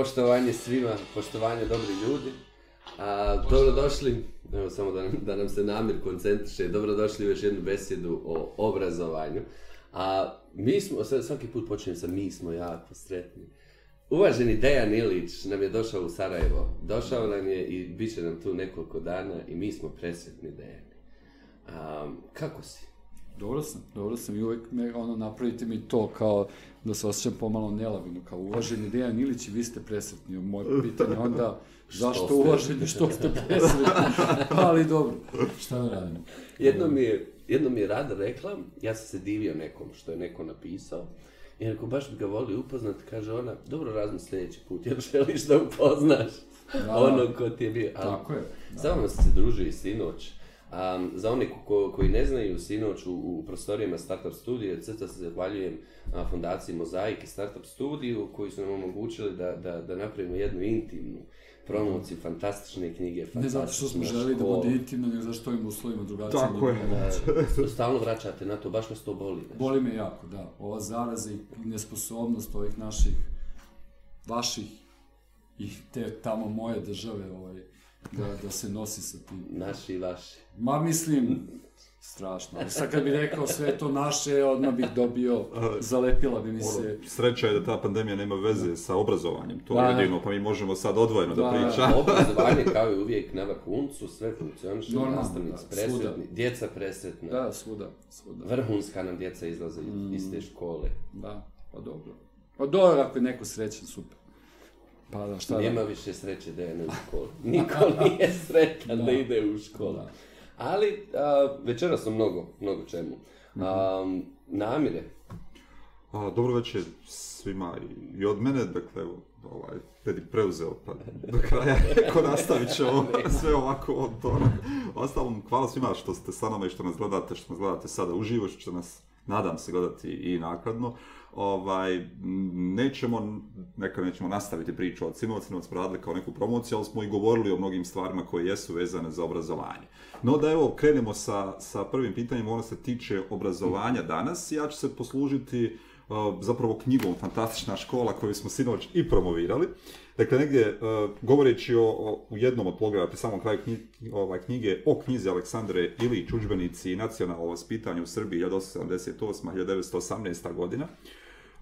poštovanje svima, poštovanje dobri ljudi. A, dobrodošli, evo samo da, da nam se namir koncentriše, dobrodošli u još jednu besjedu o obrazovanju. A mi smo, svaki put počinjem sa mi smo jako sretni. Uvaženi Dejan Ilić nam je došao u Sarajevo. Došao nam je i bit će nam tu nekoliko dana i mi smo presretni Dejani. A, kako si? Dobro sam, dobro sam i uvek me, ono, napravite mi to kao da se osjećam pomalo nelavino, kao uvaženi Dejan Ilić i vi ste presretni. Moje pitanje onda, zašto uvaženi, što ste presretni? Ali dobro, šta da radimo? Jedno mi je, jedno mi je Rada rekla, ja sam se divio nekom što je neko napisao, i ako baš bi ga volio upoznat, kaže ona, dobro razmisli sljedeći put, jer želiš da upoznaš Da. ono ko ti je bio. Ali, Tako je, da. Samo nas se druži i sinoć. Um, za one ko, koji ne znaju, sinoć u, u prostorijama Startup Studije, crta se zahvaljujem a, fondaciji Mozaik i Startup Studiju, koji su nam omogućili da, da, da napravimo jednu intimnu promociju fantastične knjige, Ne zato što smo želi da bude intimno, nego zašto ovim uslovima drugačije. Tako je. Da, stalno vraćate na to, baš vas to boli. znaš. Boli me jako, da. Ova zaraza i nesposobnost ovih naših, vaših i te tamo moje države, ovaj, da, da se nosi sa tim. Naši i vaši. Ma mislim, strašno. Ali sad kad bi rekao sve to naše, odmah bih dobio, zalepila bi mi se. Ono, sreća je da ta pandemija nema veze sa obrazovanjem, to Da, je da. jedino, pa mi možemo sad odvojeno da, Da, pričamo. Obrazovanje kao i uvijek na vrhuncu, sve funkcioniše, nastavnici da, presretni, svuda. djeca presretna, Da, svuda, svuda. vrhunska nam djeca izlaze iz- iz te škole. Da, pa dobro. Pa dobro, ako je neko srećan, super. Pa da, šta Nema da... više sreće da je u školi. Niko nije sretan da, Da. ide u školu. Da. Ali a, večeras sam mnogo, mnogo čemu. A, namire, A, dobro večer svima i, i od mene, dakle, evo, ovaj, Tedi preuzeo, pa do kraja, ko nastavit će ovo, sve ovako od toga. Ostalom, hvala svima što ste sa nama i što nas gledate, što nas gledate sada uživo, što nas, nadam se, gledati i nakladno. Ovaj, nećemo, neka nećemo nastaviti priču Sinovac, Sinovac smo radili kao neku promociju, ali smo i govorili o mnogim stvarima koje jesu vezane za obrazovanje. No da evo, krenemo sa, sa prvim pitanjem, ono se tiče obrazovanja danas. Ja ću se poslužiti zapravo knjigom Fantastična škola koju smo sinoć i promovirali. Dakle, negdje, uh, govoreći o, o- u jednom od pri samom kraju knji, ovaj, knjige o knjizi Aleksandre Ilić, udžbenici i nacionalno vaspitanje u Srbiji 1878-1918 godina,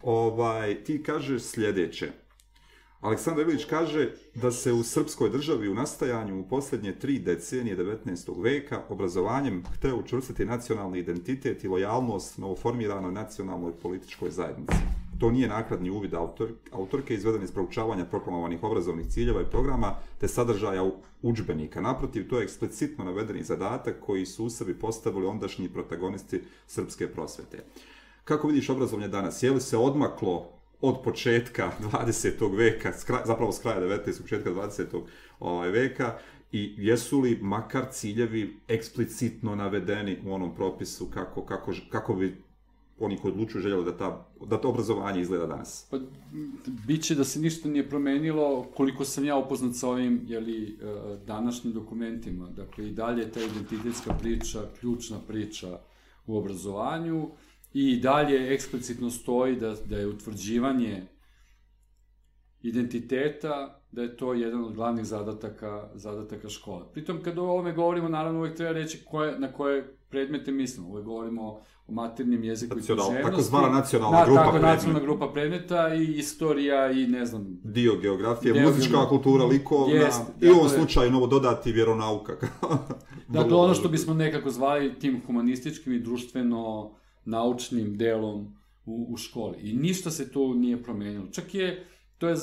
ovaj, ti kažeš sljedeće. Aleksandar Ilić kaže da se u srpskoj državi u nastajanju u posljednje tri decenije 19. veka obrazovanjem hteo učvrstiti nacionalni identitet i lojalnost novoformiranoj nacionalnoj političkoj zajednici. To nije nakladni uvid autor, autorke izveden iz proučavanja proklamovanih obrazovnih ciljeva i programa te sadržaja udžbenika. Naprotiv, to je eksplicitno navedeni zadatak koji su u sebi postavili ondašnji protagonisti srpske prosvete. Kako vidiš obrazovanje danas? Je li se odmaklo od početka 20. veka, zapravo s kraja 19. početka 20. Ovaj, veka i jesu li makar ciljevi eksplicitno navedeni u onom propisu kako, kako, kako bi oni koji odlučuju željeli da, ta, da to obrazovanje izgleda danas? Pa, biće da se ništa nije promenilo koliko sam ja upoznat sa ovim jeli, e, današnjim dokumentima. Dakle, i dalje je ta identitetska priča, ključna priča u obrazovanju i dalje eksplicitno stoji da, da je utvrđivanje identiteta, da je to jedan od glavnih zadataka, zadataka škole. Pritom, kad o ovome govorimo, naravno uvek treba reći koje, na koje predmete mislimo. Uvek govorimo o maternjem jeziku Nacional- i književnosti. takozvana nacionalna da, grupa tako, predmeta. nacionalna grupa predmeta i istorija i ne znam, Dio geografije, Dio muzička geografije. kultura, likovna Jest, i u ovom slučaju novo dodati vjeronauka. Dakle, ono što bismo nekako zvali tim humanističkim i društveno naučnim delom u, u školi. I ništa se tu nije promenilo. Čak je, to je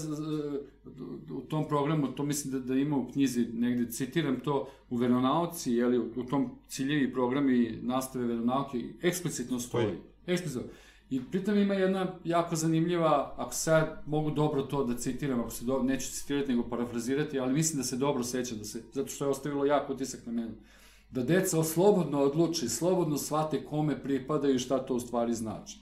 u tom programu, to mislim da, da ima u knjizi, negde citiram to, u veronauci, jeli, u tom ciljevi programi nastave veronauke, eksplicitno stoji. Stoji. Eksplicitno. I pritom ima jedna jako zanimljiva, ako sad mogu dobro to da citiram, ako se do, neću citirati nego parafrazirati, ali mislim da se dobro seća, da se, zato što je ostavilo jako utisak na mene. Da deca slobodno odluči, slobodno shvate kome pripadaju i šta to u stvari znači.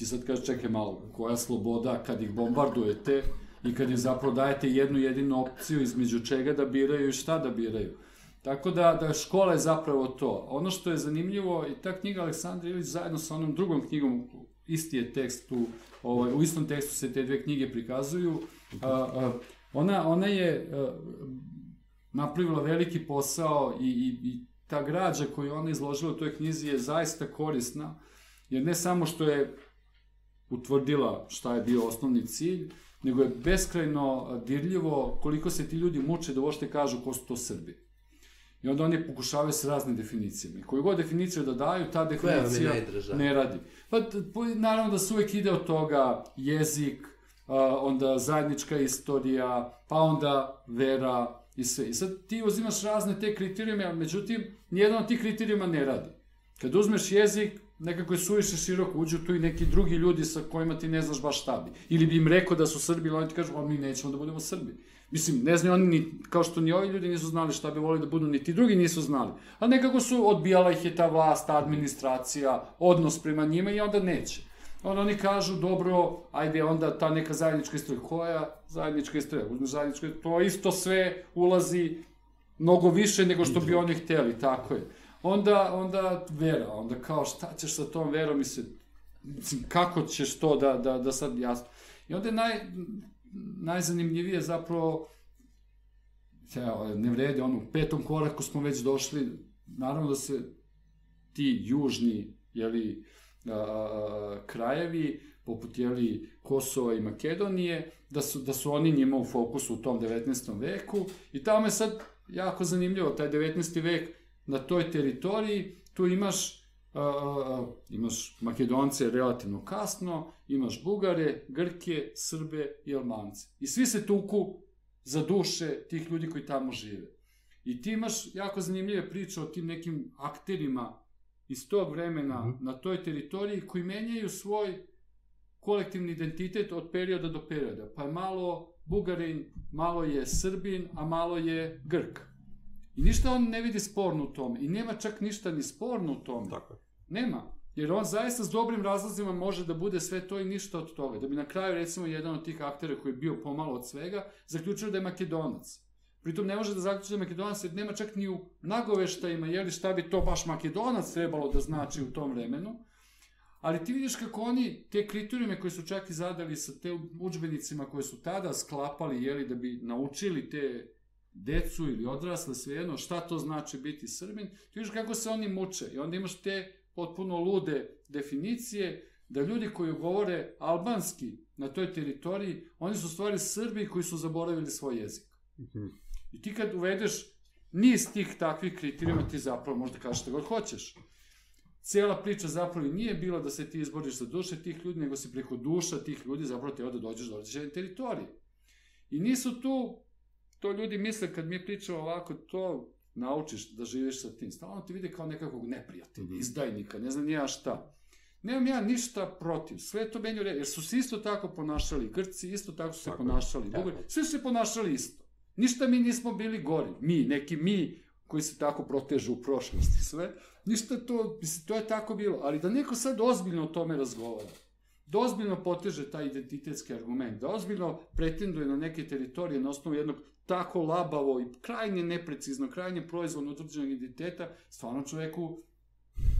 Ti sad kažeš, čekaj malo, koja sloboda kad ih bombardujete i kad im zapravo dajete jednu jedinu opciju između čega da biraju i šta da biraju. Tako da, da škola je zapravo to. Ono što je zanimljivo, i ta knjiga Aleksandra Ilić zajedno sa onom drugom knjigom, isti je tekst tu, ovaj, u istom tekstu se te dve knjige prikazuju, A, a, ona, ona je a, napravila veliki posao i, i, i ta građa koju ona izložila u toj knjizi je zaista korisna, jer ne samo što je utvrdila šta je bio osnovni cilj, nego je beskrajno dirljivo koliko se ti ljudi muče da uopšte kažu ko su to Srbi. I onda oni pokušavaju s raznim definicijama. I koju god definiciju da daju, ta definicija ne radi. Pa, naravno da se uvek ide od toga jezik, onda zajednička istorija, pa onda vera i sve. I sad ti uzimaš razne te kriterijume, međutim, nijedan od tih kriterijuma ne radi. Kad uzmeš jezik, nekako je suviše široko, uđu tu i neki drugi ljudi sa kojima ti ne znaš baš šta bi. Ili bi im rekao da su Srbi, ili oni ti kažu, a mi nećemo da budemo Srbi. Mislim, ne znaju oni, ni, kao što ni ovi ljudi nisu znali šta bi volili da budu, ni ti drugi nisu znali. A nekako su, odbijala ih je ta vlast, ta administracija, odnos prema njima i onda neće. Onda oni kažu, dobro, ajde onda ta neka zajednička istorija. Koja zajednička istorija? Uzmeš zajednička istorija, to isto sve ulazi mnogo više nego što bi oni hteli, tako je. Onda, onda vera, onda kao šta ćeš sa tom verom i se, kako ćeš to da, da, da sad jasno. I onda je naj, najzanimljivije zapravo, ja, ne vrede, ono, u petom koraku smo već došli, naravno da se ti južni, jeli, a, krajevi, poput jeli, Kosova i Makedonije, da su, da su oni njima u fokusu u tom 19. veku i tamo je sad jako zanimljivo, taj 19. vek na toj teritoriji, tu imaš a, imaš Makedonce relativno kasno, imaš Bugare, Grke, Srbe i Almance. I svi se tuku za duše tih ljudi koji tamo žive. I ti imaš jako zanimljive priče o tim nekim akterima iz tog vremena mm -hmm. na toj teritoriji koji menjaju svoj kolektivni identitet od perioda do perioda. Pa je malo Bugarin, malo je Srbin, a malo je Grk. I ništa on ne vidi sporno u tome. I nema čak ništa ni sporno u tome. Tako Nema. Jer on zaista s dobrim razlozima može da bude sve to i ništa od toga. Da bi na kraju, recimo, jedan od tih aktera koji je bio pomalo od svega, zaključio da je makedonac. Pritom ne može da zaključi da je makedonac, jer nema čak ni u nagoveštajima, jeli šta bi to baš makedonac trebalo da znači u tom vremenu. Ali ti vidiš kako oni te kriterijume koje su čak i zadali sa te učbenicima koje su tada sklapali, jeli, da bi naučili te decu ili odrasle, svejedno, šta to znači biti Srbin, ti vidiš kako se oni muče. I onda imaš te potpuno lude definicije, da ljudi koji govore albanski na toj teritoriji, oni su stvari Srbi koji su zaboravili svoj jezik. Mm -hmm. I ti kad uvedeš niz tih takvih kriterijuma, ti zapravo možda kažeš šta god hoćeš. Cijela priča zapravo nije bila da se ti izboriš za duše tih ljudi, nego si preko duša tih ljudi zapravo teo da dođeš do određene teritorije. I nisu tu, to ljudi misle kad mi pričamo ovako, to naučiš da živiš sa tim. Stalno ti vide kao nekakvog neprijatelja, mm -hmm. izdajnika, ne znam nija šta. Nemam ja ništa protiv, sve to meni u redu, jer su se isto tako ponašali, Grci isto tako su se tako, ponašali, Bugari, svi su se ponašali isto. Ništa mi nismo bili gori, mi, neki mi koji se tako protežu u prošlosti, sve. Ništa to, mislim, to je tako bilo, ali da neko sad ozbiljno o tome razgovara, da ozbiljno poteže taj identitetski argument, da ozbiljno pretenduje na neke teritorije na osnovu jednog tako labavo i krajnje neprecizno, krajnje proizvodno utvrđenog identiteta, stvarno čoveku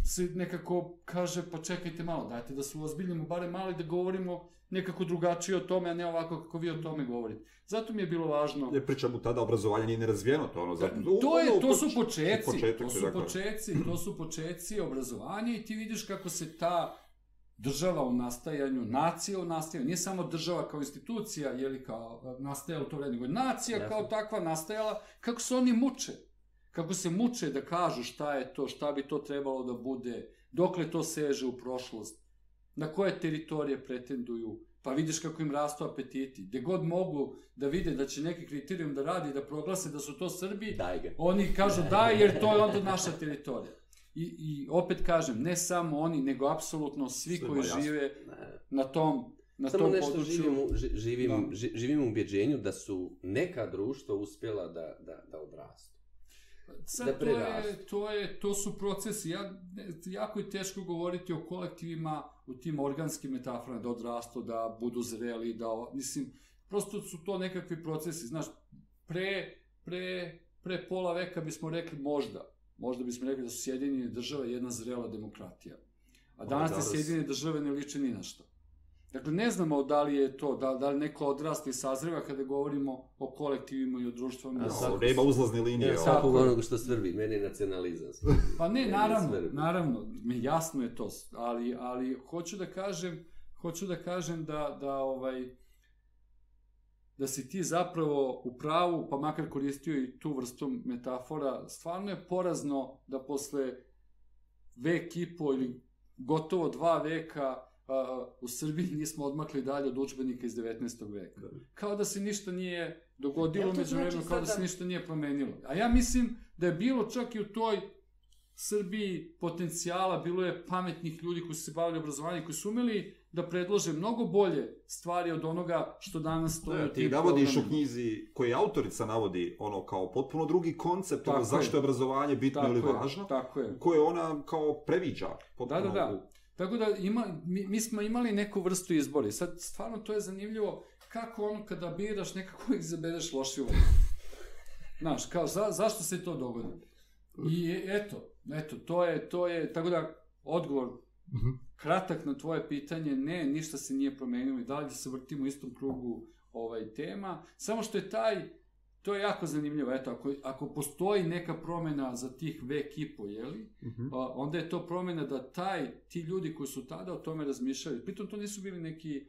se nekako kaže, pa čekajte malo, dajte da se uozbiljimo bare malo i da govorimo nekako drugačije o tome, a ne ovako kako vi o tome govorite. Zato mi je bilo važno... Ne pričamo tada, obrazovanje nije nerazvijeno, to ono... Zato, to, je, to su počeci, početak, to su počeci, to su počeci obrazovanja i ti vidiš kako se ta država u nastajanju, nacija u nastajanju, nije samo država kao institucija, jeli kao nastajala u to vreme, nego je nacija Jasne. kao takva nastajala, kako se oni muče. Kako se muče da kažu šta je to, šta bi to trebalo da bude, dokle to seže u prošlost, na koje teritorije pretenduju, pa vidiš kako im rastu apetiti. Gde god mogu da vide da će neki kriterijum da radi, da proglase da su to Srbi, oni kažu daj jer to je onda naša teritorija. I, I opet kažem, ne samo oni, nego apsolutno svi Sve koji žive ne. na tom na Samo tom nešto području. živim, u, živim, da. živim u ubjeđenju da su neka društva uspjela da, da, da odrastu. Sad, da to, je, to, je, to su procesi. Ja, jako je teško govoriti o kolektivima u tim organskim metaforama, da odrastu, da budu zreli, da, mislim, prosto su to nekakvi procesi. Znaš, pre, pre, pre pola veka bismo rekli možda, možda bismo rekli da su Sjedinjene države jedna zrela demokratija. A danas te Sjedinjene države ne liče ni na što. Dakle, ne znamo da li je to, da, da li neko odrasta i sazreva kada govorimo o kolektivima i o društvama. A O- svako- Nema uzlazne linije. Ja, ovo. svakog onog što svrbi, meni je nacionalizam. Pa ne, Meni naravno, svrbi. naravno, mi jasno je to, ali, ali hoću da kažem, hoću da kažem da, da ovaj, da si ti zapravo u pravu, pa makar koristio i tu vrstu metafora, stvarno je porazno da posle vek i po ili gotovo dva veka a, u Srbiji nismo odmakli dalje od udžbenika iz 19. veka. Kao da se ništa nije dogodilo Jel to među znači vremenu, kao da se ništa nije promenilo. A ja mislim da je bilo čak i u toj Srbiji potencijala, bilo je pametnih ljudi koji su se bavili obrazovanjem, koji su umeli da predlože mnogo bolje stvari od onoga što danas stoji Ne, ti navodiš u knjizi, koji autorica navodi ono kao potpuno drugi koncept, ono zašto je. je obrazovanje bitno Tako ili je, važno, Tako je. koje ona kao previđa. Da, Potpuno da, da. Tako da ima, mi, mi smo imali neku vrstu izbora i sad stvarno to je zanimljivo kako ono kada biraš nekako izabereš lošiju varijantu. Znaš, kao za, zašto se to dogodi? I eto, eto, to je, to je, tako da odgovor Mhm. Kratak na tvoje pitanje, ne, ništa se nije promenilo i dalje se vrtimo u istom krugu ovaj tema, samo što je taj, to je jako zanimljivo, eto, ako, ako postoji neka promena za tih vek i po, jeli, Mhm. a, onda je to promena da taj, ti ljudi koji su tada o tome razmišljali, pritom to nisu bili neki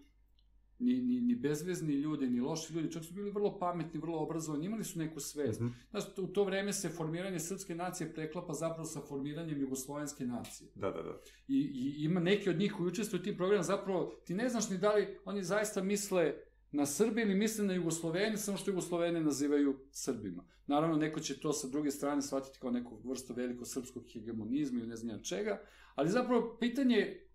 ni, ni, ni bezvezni ljudi, ni loši ljudi, čak su bili vrlo pametni, vrlo obrazovani, imali su neku svest. Mhm. Znaš, u to vreme se formiranje srpske nacije preklapa zapravo sa formiranjem jugoslovenske nacije. Da, da, da. I, i ima neki od njih koji učestvuju u tim programima, zapravo ti ne znaš ni da li oni zaista misle na Srbi ili misle na Jugoslovene, samo što Jugoslovene nazivaju Srbima. Naravno, neko će to sa druge strane shvatiti kao neku vrstu veliko srpskog hegemonizma ili ne znam ja čega, ali zapravo pitanje je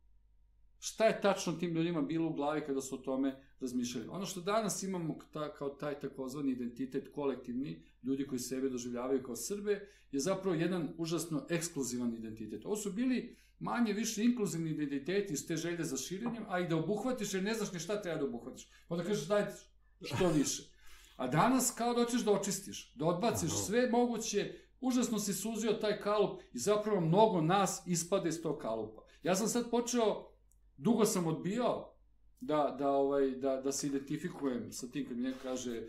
šta je tačno tim ljudima bilo u glavi kada su o tome razmišljali. Ono što danas imamo ta, kao taj takozvani identitet kolektivni, ljudi koji sebe doživljavaju kao Srbe, je zapravo jedan užasno ekskluzivan identitet. Ovo su bili manje više inkluzivni identiteti iz te želje za širenjem, a i da obuhvatiš jer ne znaš ni šta treba da obuhvatiš. Onda kažeš daj što više. A danas kao da hoćeš da očistiš, da odbaciš sve moguće, užasno si suzio taj kalup i zapravo mnogo nas ispade iz tog kalupa. Ja sam sad počeo, dugo sam odbijao da, da, ovaj, da, da se identifikujem sa tim kad mi neko kaže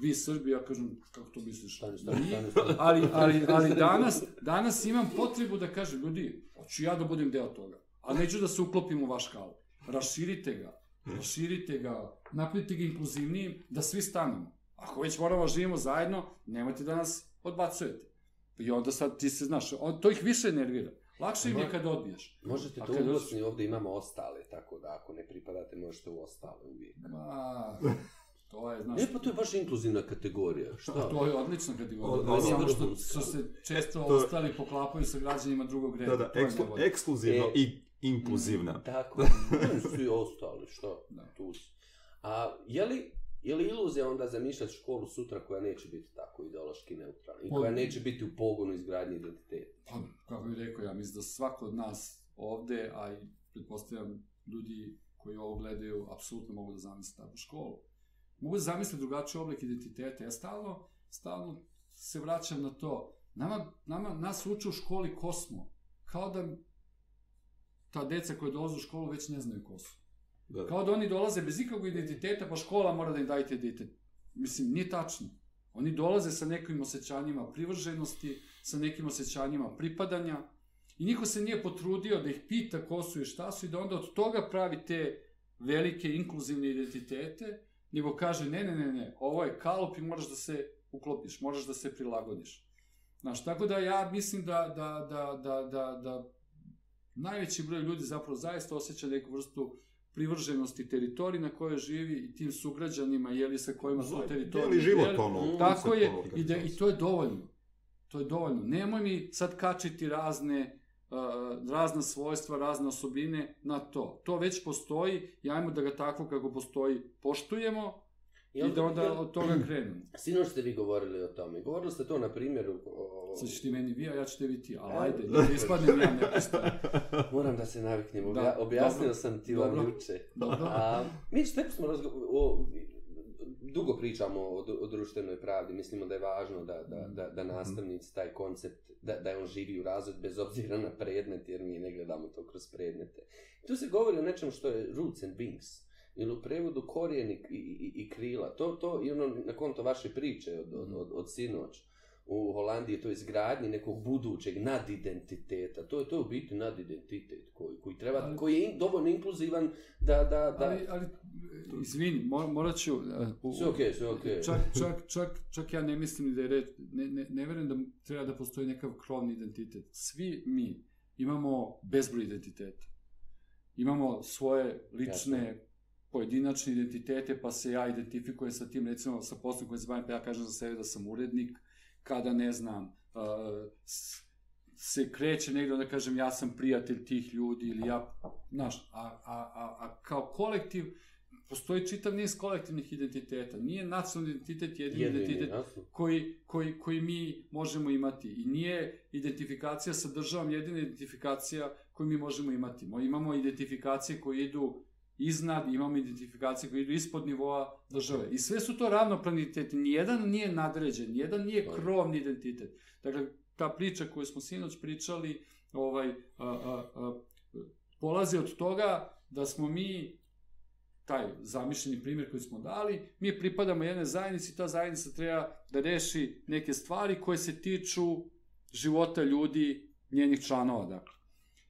vi Srbi, ja kažem, kako to misliš? Stani, stani, stani, stani. ali, ali, ali danas, danas imam potrebu da kažem, ljudi, hoću ja da budem deo toga, a neću da se uklopim u vaš kalup. Raširite ga, raširite ga, napravite ga inkluzivnijim, da svi stanemo. Ako već moramo da živimo zajedno, nemojte da nas odbacujete. I onda sad ti se znaš, on, to ih više nervira. Lakše im je kad odbiješ. Možete A to kad u dođeš- ovde imamo ostale, tako da ako ne pripadate možete u ostale uvijek. Ma, to je, znaš, Ne, pa to je baš inkluzivna kategorija. Šta? to je odlična kategorija. Ono- samo što, što se često To ostali poklapaju sa građanima drugog reda. Da, da, eksklu, ekskluzivno E. i inkluzivna. Tako, svi ostali, što? Da. Tu. A je li, je li iluzija onda zamišljati školu sutra koja neće biti tako ideološki neutralna i koja neće biti u pogonu izgradnje identiteta? Pa, kako bih rekao, ja mislim da svako od nas ovde, a i pretpostavljam ljudi koji ovo gledaju, apsolutno mogu da zamisle takvu školu. Mogu da zamisle drugačiji oblik identiteta. Ja stalno, stalno se vraćam na to. Nama, nama, nas uče u školi ko smo. Kao da ta deca koja dolaze u školu već ne znaju ko su. Da. Kao da oni dolaze bez ikakvog identiteta, pa škola mora da im dajte identitet. Mislim, nije tačno. Oni dolaze sa nekim osjećanjima privrženosti, sa nekim osjećanjima pripadanja i niko se nije potrudio da ih pita ko su i šta su i da onda od toga pravi te velike inkluzivne identitete, nego kaže ne, ne, ne, ne, ovo je kalup i moraš da se uklopiš, moraš da se prilagodiš. Znaš, tako da ja mislim da, da, da, da, da, da najveći broj ljudi zapravo zaista osjeća neku vrstu privrženosti teritoriji na kojoj živi i tim sugrađanima, jeli sa kojima su teritoriji. Deli život, ono. Tako je, i, da, i to je dovoljno. To je dovoljno. Nemoj mi sad kačiti razne, uh, razna svojstva, razne osobine na to. To već postoji i ajmo da ga tako kako postoji poštujemo i da onda od toga krenemo. Sinoć ste vi govorili o tome. Govorili ste to na primjeru... O, Sad ćeš ti meni vi, a ja ću tebi ti. Ali E. ajde, da ispadnem ja nepristojan. Moram da se naviknem. Obja, Da, objasnio dobro. sam ti Dobro. vam juče. Dobro. A, mi s tebi smo razgo... o, dugo pričamo o, o društvenoj pravdi, mislimo da je važno da, da, da, da nastavnici taj koncept, da, da on živi u razred bez obzira na predmet, jer mi ne gledamo to kroz predmete. Tu se govori o nečem što je roots and wings, ili u prevodu korijen i, i, i krila. To, to je ono na konto vaše priče od, od, od, od sinoć u Holandiji to izgradnji nekog budućeg nadidentiteta. To je to je u biti nadidentitet koji, koji treba, ali, koji je in, dovoljno inkluzivan da... da, da... Ali, ali izvini, mor, morat ću... Uh, sve okej, okay, sve okej. Okay. Čak, čak, čak, čak ja ne mislim da je red, ne, ne, ne verujem da treba da postoji nekav krovni identitet. Svi mi imamo bezbroj identiteta. Imamo svoje lične, Jasne. Pojedinačne identitete, pa se ja identifikujem sa tim, recimo sa poslom koji se bavim, pa ja kažem za sebe da sam urednik, kada, ne znam, uh, se kreće negdje, onda kažem ja sam prijatelj tih ljudi ili ja, znaš, a, a, a, a kao kolektiv, postoji čitav niz kolektivnih identiteta. Nije nacionalni identitet jedini Jedini, identitet koji, koji, koji mi možemo imati. I nije identifikacija sa državom jedina identifikacija koju mi možemo imati. Imamo identifikacije koje idu iznad, imamo identifikacije koje idu ispod nivoa države. I sve su to ravnopravni identiteti. Nijedan nije nadređen, nijedan nije krovni identitet. Dakle, ta priča koju smo sinoć pričali, ovaj, a, a, a, polazi od toga da smo mi taj zamišljeni primjer koji smo dali, mi pripadamo jedne zajednici, ta zajednica treba da reši neke stvari koje se tiču života ljudi, njenih članova, dakle.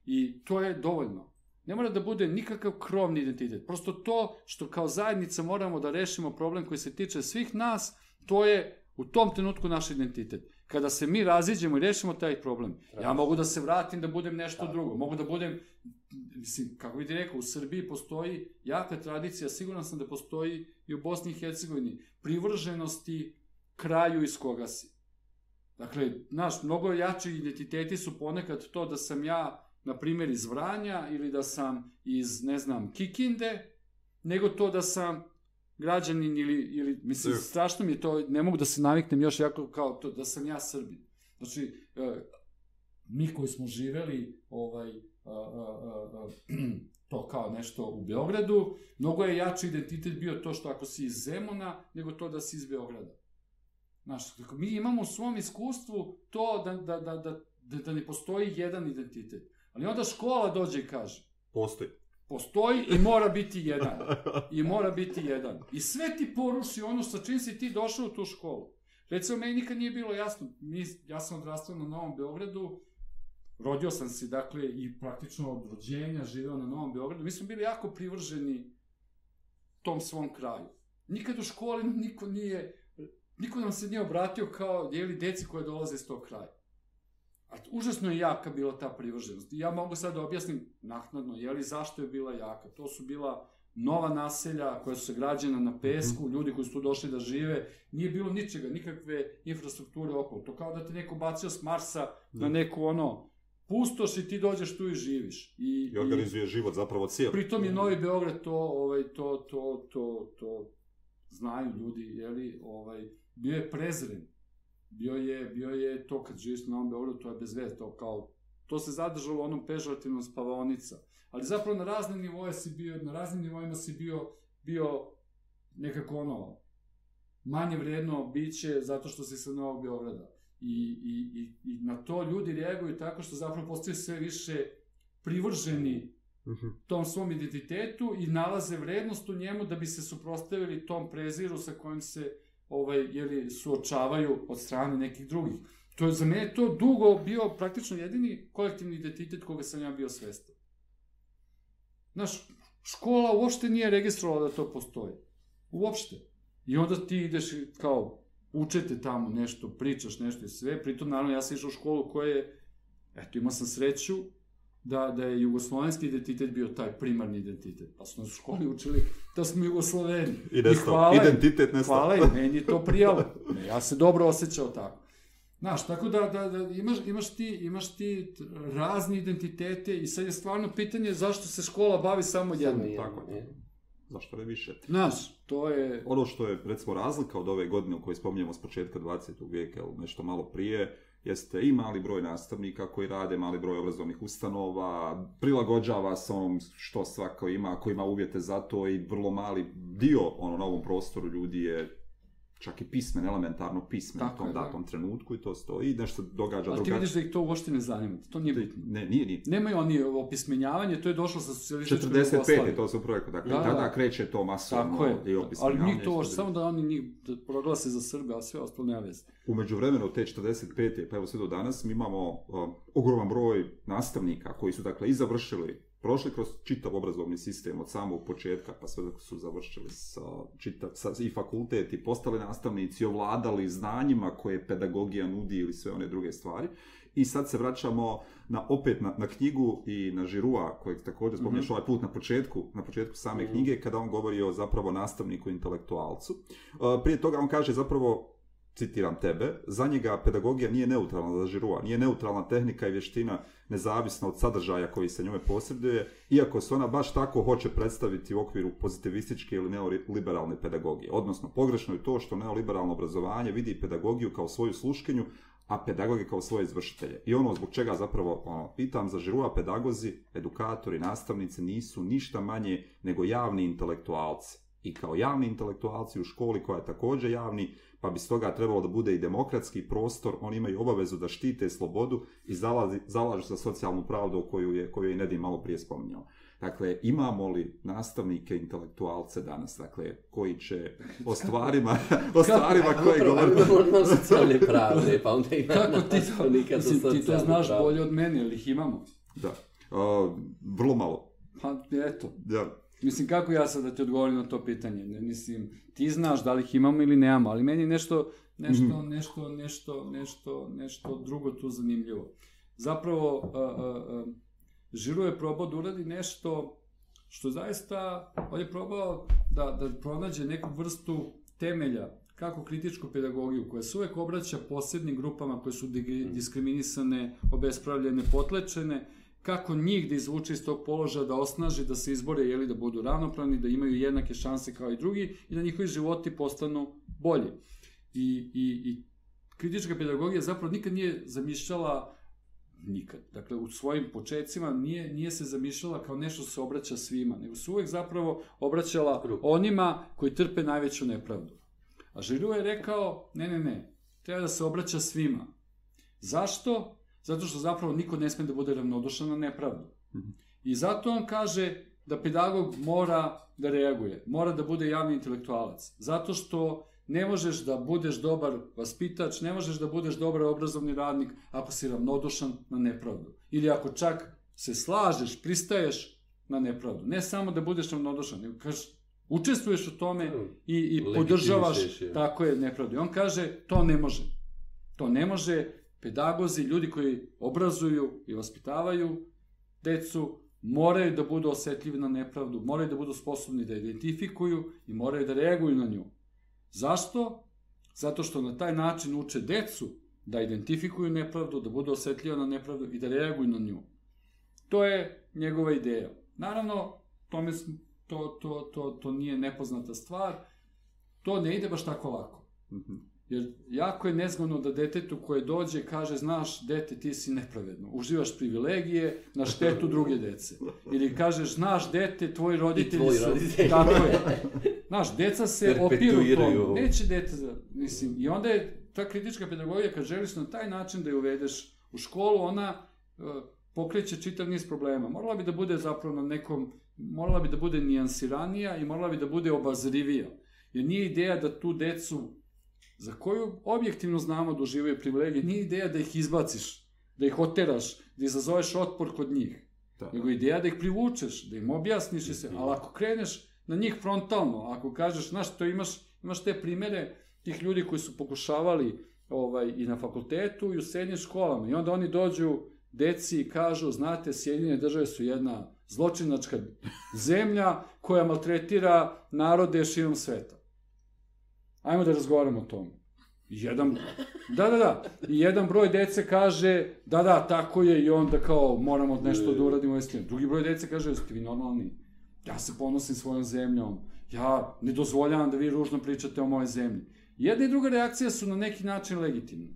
I to je dovoljno. Ne mora da bude nikakav krovni identitet. Prosto to što kao zajednica moramo da rešimo problem koji se tiče svih nas, to je u tom trenutku naš identitet. Kada se mi raziđemo i rešimo taj problem, ja mogu da se vratim da budem nešto da. drugo. Mogu da budem, mislim, kako bih ti rekao, u Srbiji postoji jaka tradicija, siguran sam da postoji i u Bosni i Hercegovini, privrženosti kraju iz koga si. Dakle, naš, mnogo jači identiteti su ponekad to da sam ja na primjer iz Vranja ili da sam iz, ne znam, Kikinde, nego to da sam građanin ili, ili mislim, strašno mi je to, ne mogu da se naviknem još jako kao to, da sam ja Srbin. Znači, e, mi koji smo živeli ovaj, a, a, a, to kao nešto u Beogradu, mnogo je jači identitet bio to što ako si iz Zemuna, nego to da si iz Beograda. Znaš, mi imamo u svom iskustvu to da, da, da, da, da ne postoji jedan identitet. Ali onda škola dođe i kaže. Postoji. Postoji i mora biti jedan. I mora biti jedan. I sve ti poruši ono sa čim si ti došao u tu školu. Recimo, meni nikad nije bilo jasno. Mi, ja sam odrastao na Novom Beogradu, rodio sam se, dakle, i praktično od rođenja živeo na Novom Beogradu. Mi smo bili jako privrženi tom svom kraju. Nikad u školi niko nije, niko nam se nije obratio kao, jeli, deci koje dolaze iz tog kraja. A užasno je jaka bila ta privrženost. Ja mogu sad da objasnim naknadno, jeli, zašto je bila jaka. To su bila nova naselja koja su se građena na pesku, -hmm. ljudi koji su tu došli da žive, nije bilo ničega, nikakve infrastrukture okolo. To kao da te neko bacio s Marsa na neku ono, pustoš i ti dođeš tu i živiš. I, I organizuje i, život zapravo cijel. Pritom je Novi Beograd to, ovaj, to, to, to, to, znaju ljudi, jeli, ovaj, bio je prezren bio je, bio je to kad živiš na Novom Beogradu, to je bez veze, to kao, to se zadržalo u onom pežorativnom spavaonica. Ali zapravo na raznim nivoje si bio, na raznim nivoima si bio, bio nekako ono, manje vredno biće zato što si sa Novog Beograda. I, i, i, I na to ljudi reaguju tako što zapravo postaju sve više privrženi mhm. tom svom identitetu i nalaze vrednost u njemu da bi se suprostavili tom preziru sa kojim se ovaj, jeli, suočavaju od strane nekih drugih. To je za mene to dugo bio praktično jedini kolektivni identitet koga sam ja bio svestan. Znaš, škola uopšte nije registrovala da to postoji. Uopšte. I onda ti ideš kao, učete tamo nešto, pričaš nešto i sve, pritom naravno ja sam išao u školu koja je, eto imao sam sreću, da, da je jugoslovenski identitet bio taj primarni identitet. Pa smo u školi učili da smo jugosloveni. I nestao. I hvala identitet nestao. Hvala i meni je to prijalo. Ja se dobro osjećao tako. Znaš, tako da, da, da imaš, imaš, ti, imaš ti razni identitete i sad je stvarno pitanje zašto se škola bavi samo jednom. Tako je. Zašto ne više? Znaš, to je... Ono što je, recimo, razlika od ove godine u kojoj spominjemo s početka 20. vijeka, ili nešto malo prije, jeste i mali broj nastavnika koji rade, mali broj obrazovnih ustanova, prilagođava se onom što svako ima, ko ima uvjete za to i vrlo mali dio ono, na ovom prostoru ljudi je čak i pismen, elementarno pismen Tako u tom je, da. datom trenutku i to stoji i nešto se događa Ali ti drugačije. vidiš da ih to uopšte ne zanima, to nije bitno. Ne, nije, nije. Nemaju oni opismenjavanje, to je došlo sa socijalističkom 45. Jugoslavijom. to se upravo rekao, dakle, Da, da. tada kreće to masovno Tako je. i Ali opismenjavanje. mi to, što- samo da oni njih da proglase za Srbe, a sve ostalo nema veze. U međuvremenu od te 45. pa evo sve do danas mi imamo uh, ogroman broj nastavnika koji su dakle i završili, prošli kroz čitav obrazovni sistem od samog početka pa sve dok su završili sa, čitav, sa, i fakultet i postali nastavnici, ovladali znanjima koje pedagogija nudi ili sve one druge stvari. I sad se vraćamo na, opet na, na knjigu i na Žirua, kojeg također spominješ ovaj put na početku, na početku same knjige, kada on govori o zapravo nastavniku intelektualcu. Uh, prije toga on kaže zapravo citiram tebe, za njega pedagogija nije neutralna za Žirua, nije neutralna tehnika i vještina nezavisna od sadržaja koji se njome posjeduje, iako se ona baš tako hoće predstaviti u okviru pozitivističke ili neoliberalne pedagogije. Odnosno, pogrešno je to što neoliberalno obrazovanje vidi pedagogiju kao svoju sluškinju, a pedagoge kao svoje izvršitelje. I ono zbog čega zapravo ono, pitam za Žirua, pedagozi, edukatori, nastavnici nisu ništa manje nego javni intelektualci. I kao javni intelektualci u školi koja je također javni, pa bi stoga trebalo da bude i demokratski prostor, oni imaju obavezu da štite slobodu i zalazi, zalažu za socijalnu pravdu o koju je, koju je i Nedim malo prije spominjao. Dakle, imamo li nastavnike intelektualce danas, dakle, koji će o stvarima, o stvarima koje Upravo, govore... imamo imamo socijalne pravde, pa onda ima Kako ti to, nastavnika za mislim, ti to znaš bolje od mene, ali ih imamo. Da. Uh, vrlo malo. Pa, eto. Da. Mislim, kako ja sad da ti odgovorim na to pitanje? Ne, mislim, ti znaš da li ih imamo ili nemamo, ali meni je nešto, nešto, Mhm. nešto, nešto, nešto, nešto drugo tu zanimljivo. Zapravo, a, a, a, Žiru je probao da uradi nešto što zaista, on je probao da, da pronađe neku vrstu temelja kako kritičku pedagogiju, koja se uvek obraća posebnim grupama koje su dig- diskriminisane, obespravljene, potlečene, kako njih da izvuče iz tog položaja, da osnaži, da se izbore, jeli, da budu ravnopravni, da imaju jednake šanse kao i drugi i da njihovi životi postanu bolji. I, i, i kritička pedagogija zapravo nikad nije zamišljala nikad. Dakle, u svojim početcima nije, nije se zamišljala kao nešto što se obraća svima, nego se uvek zapravo obraćala onima koji trpe najveću nepravdu. A Žiru je rekao, ne, ne, ne, treba da se obraća svima. Zašto? Zato što zapravo niko ne sme da bude ravnodušan na nepravdu. Mhm. I zato on kaže da pedagog mora da reaguje, mora da bude javni intelektualac. Zato što ne možeš da budeš dobar vaspitač, ne možeš da budeš dobar obrazovni radnik ako si ravnodušan na nepravdu. Ili ako čak se slažeš, pristaješ na nepravdu. Ne samo da budeš ravnodušan, nego kažeš, učestvuješ u tome i, i Legitimišeš podržavaš, tako je, nepravdu. I on kaže, to ne može. To ne može pedagozi, ljudi koji obrazuju i vaspitavaju decu, moraju da budu osetljivi na nepravdu, moraju da budu sposobni da identifikuju i moraju da reaguju na nju. Zašto? Zato što na taj način uče decu da identifikuju nepravdu, da budu osetljivi na nepravdu i da reaguju na nju. To je njegova ideja. Naravno, tome, to, to, to, to nije nepoznata stvar, to ne ide baš tako lako. Mhm. Jer jako je nezgodno da detetu koje dođe kaže, znaš, dete, ti si nepravedno, uživaš privilegije na štetu druge dece. Ili kažeš, znaš, dete, tvoji roditelji tvoji su... roditelji. Tako je. Znaš, deca se opiru tome. Neće dete, mislim, i onda je ta kritička pedagogija, kad želiš na taj način da je uvedeš u školu, ona e, pokreće čitav niz problema. Morala bi da bude zapravo na nekom, morala bi da bude nijansiranija i morala bi da bude obazrivija. Jer nije ideja da tu decu, za koju objektivno znamo da uživaju privilegije, nije ideja da ih izbaciš, da ih oteraš, da izazoveš otpor kod njih. Da. Nego ideja da ih privučeš, da im objasniš i sve. Ali ako kreneš na njih frontalno, ako kažeš, znaš, to imaš, imaš te primere tih ljudi koji su pokušavali ovaj, i na fakultetu i u srednjim školama. I onda oni dođu deci i kažu, znate, Sjedinjene države su jedna zločinačka zemlja koja maltretira narode širom sveta. Ajmo da razgovaramo o tome. I Jedan, da, da, da. I jedan broj dece kaže, da, da, tako je i onda kao moramo nešto da uradimo istinu. Drugi broj dece kaže, jeste vi normalni? Ja se ponosim svojom zemljom. Ja ne dozvoljavam da vi ružno pričate o mojoj zemlji. Jedna i druga reakcija su na neki način legitimne.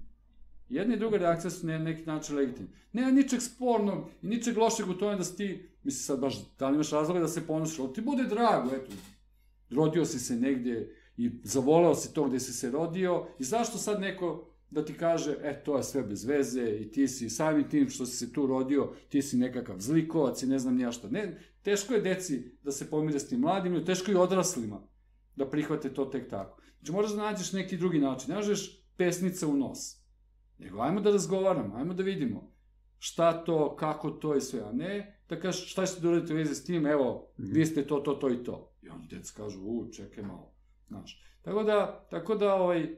Jedna i druga reakcija su na neki način legitimne. Nema ničeg spornog i ničeg lošeg u tome da si ti, misli sad baš, da li imaš razloga da se ponošiš, ali ti bude drago, eto, rodio si se negdje i zavoleo si to gde si se rodio i zašto sad neko da ti kaže, e, to je sve bez veze i ti si samim tim što si se tu rodio, ti si nekakav zlikovac i ne znam nija šta. Ne, teško je deci da se pomire s tim mladim, teško je odraslima da prihvate to tek tako. Znači, moraš da nađeš neki drugi način. Ne možeš pesnica u nos. Nego, ajmo da razgovaramo, ajmo da vidimo šta to, kako to i sve, a ne da kažeš šta ćete da uradite u vezi s tim, evo, vi ste to, to, to i to. I oni deca kažu, u, čekaj malo, znaš. Tako da, tako da, ovaj, uh,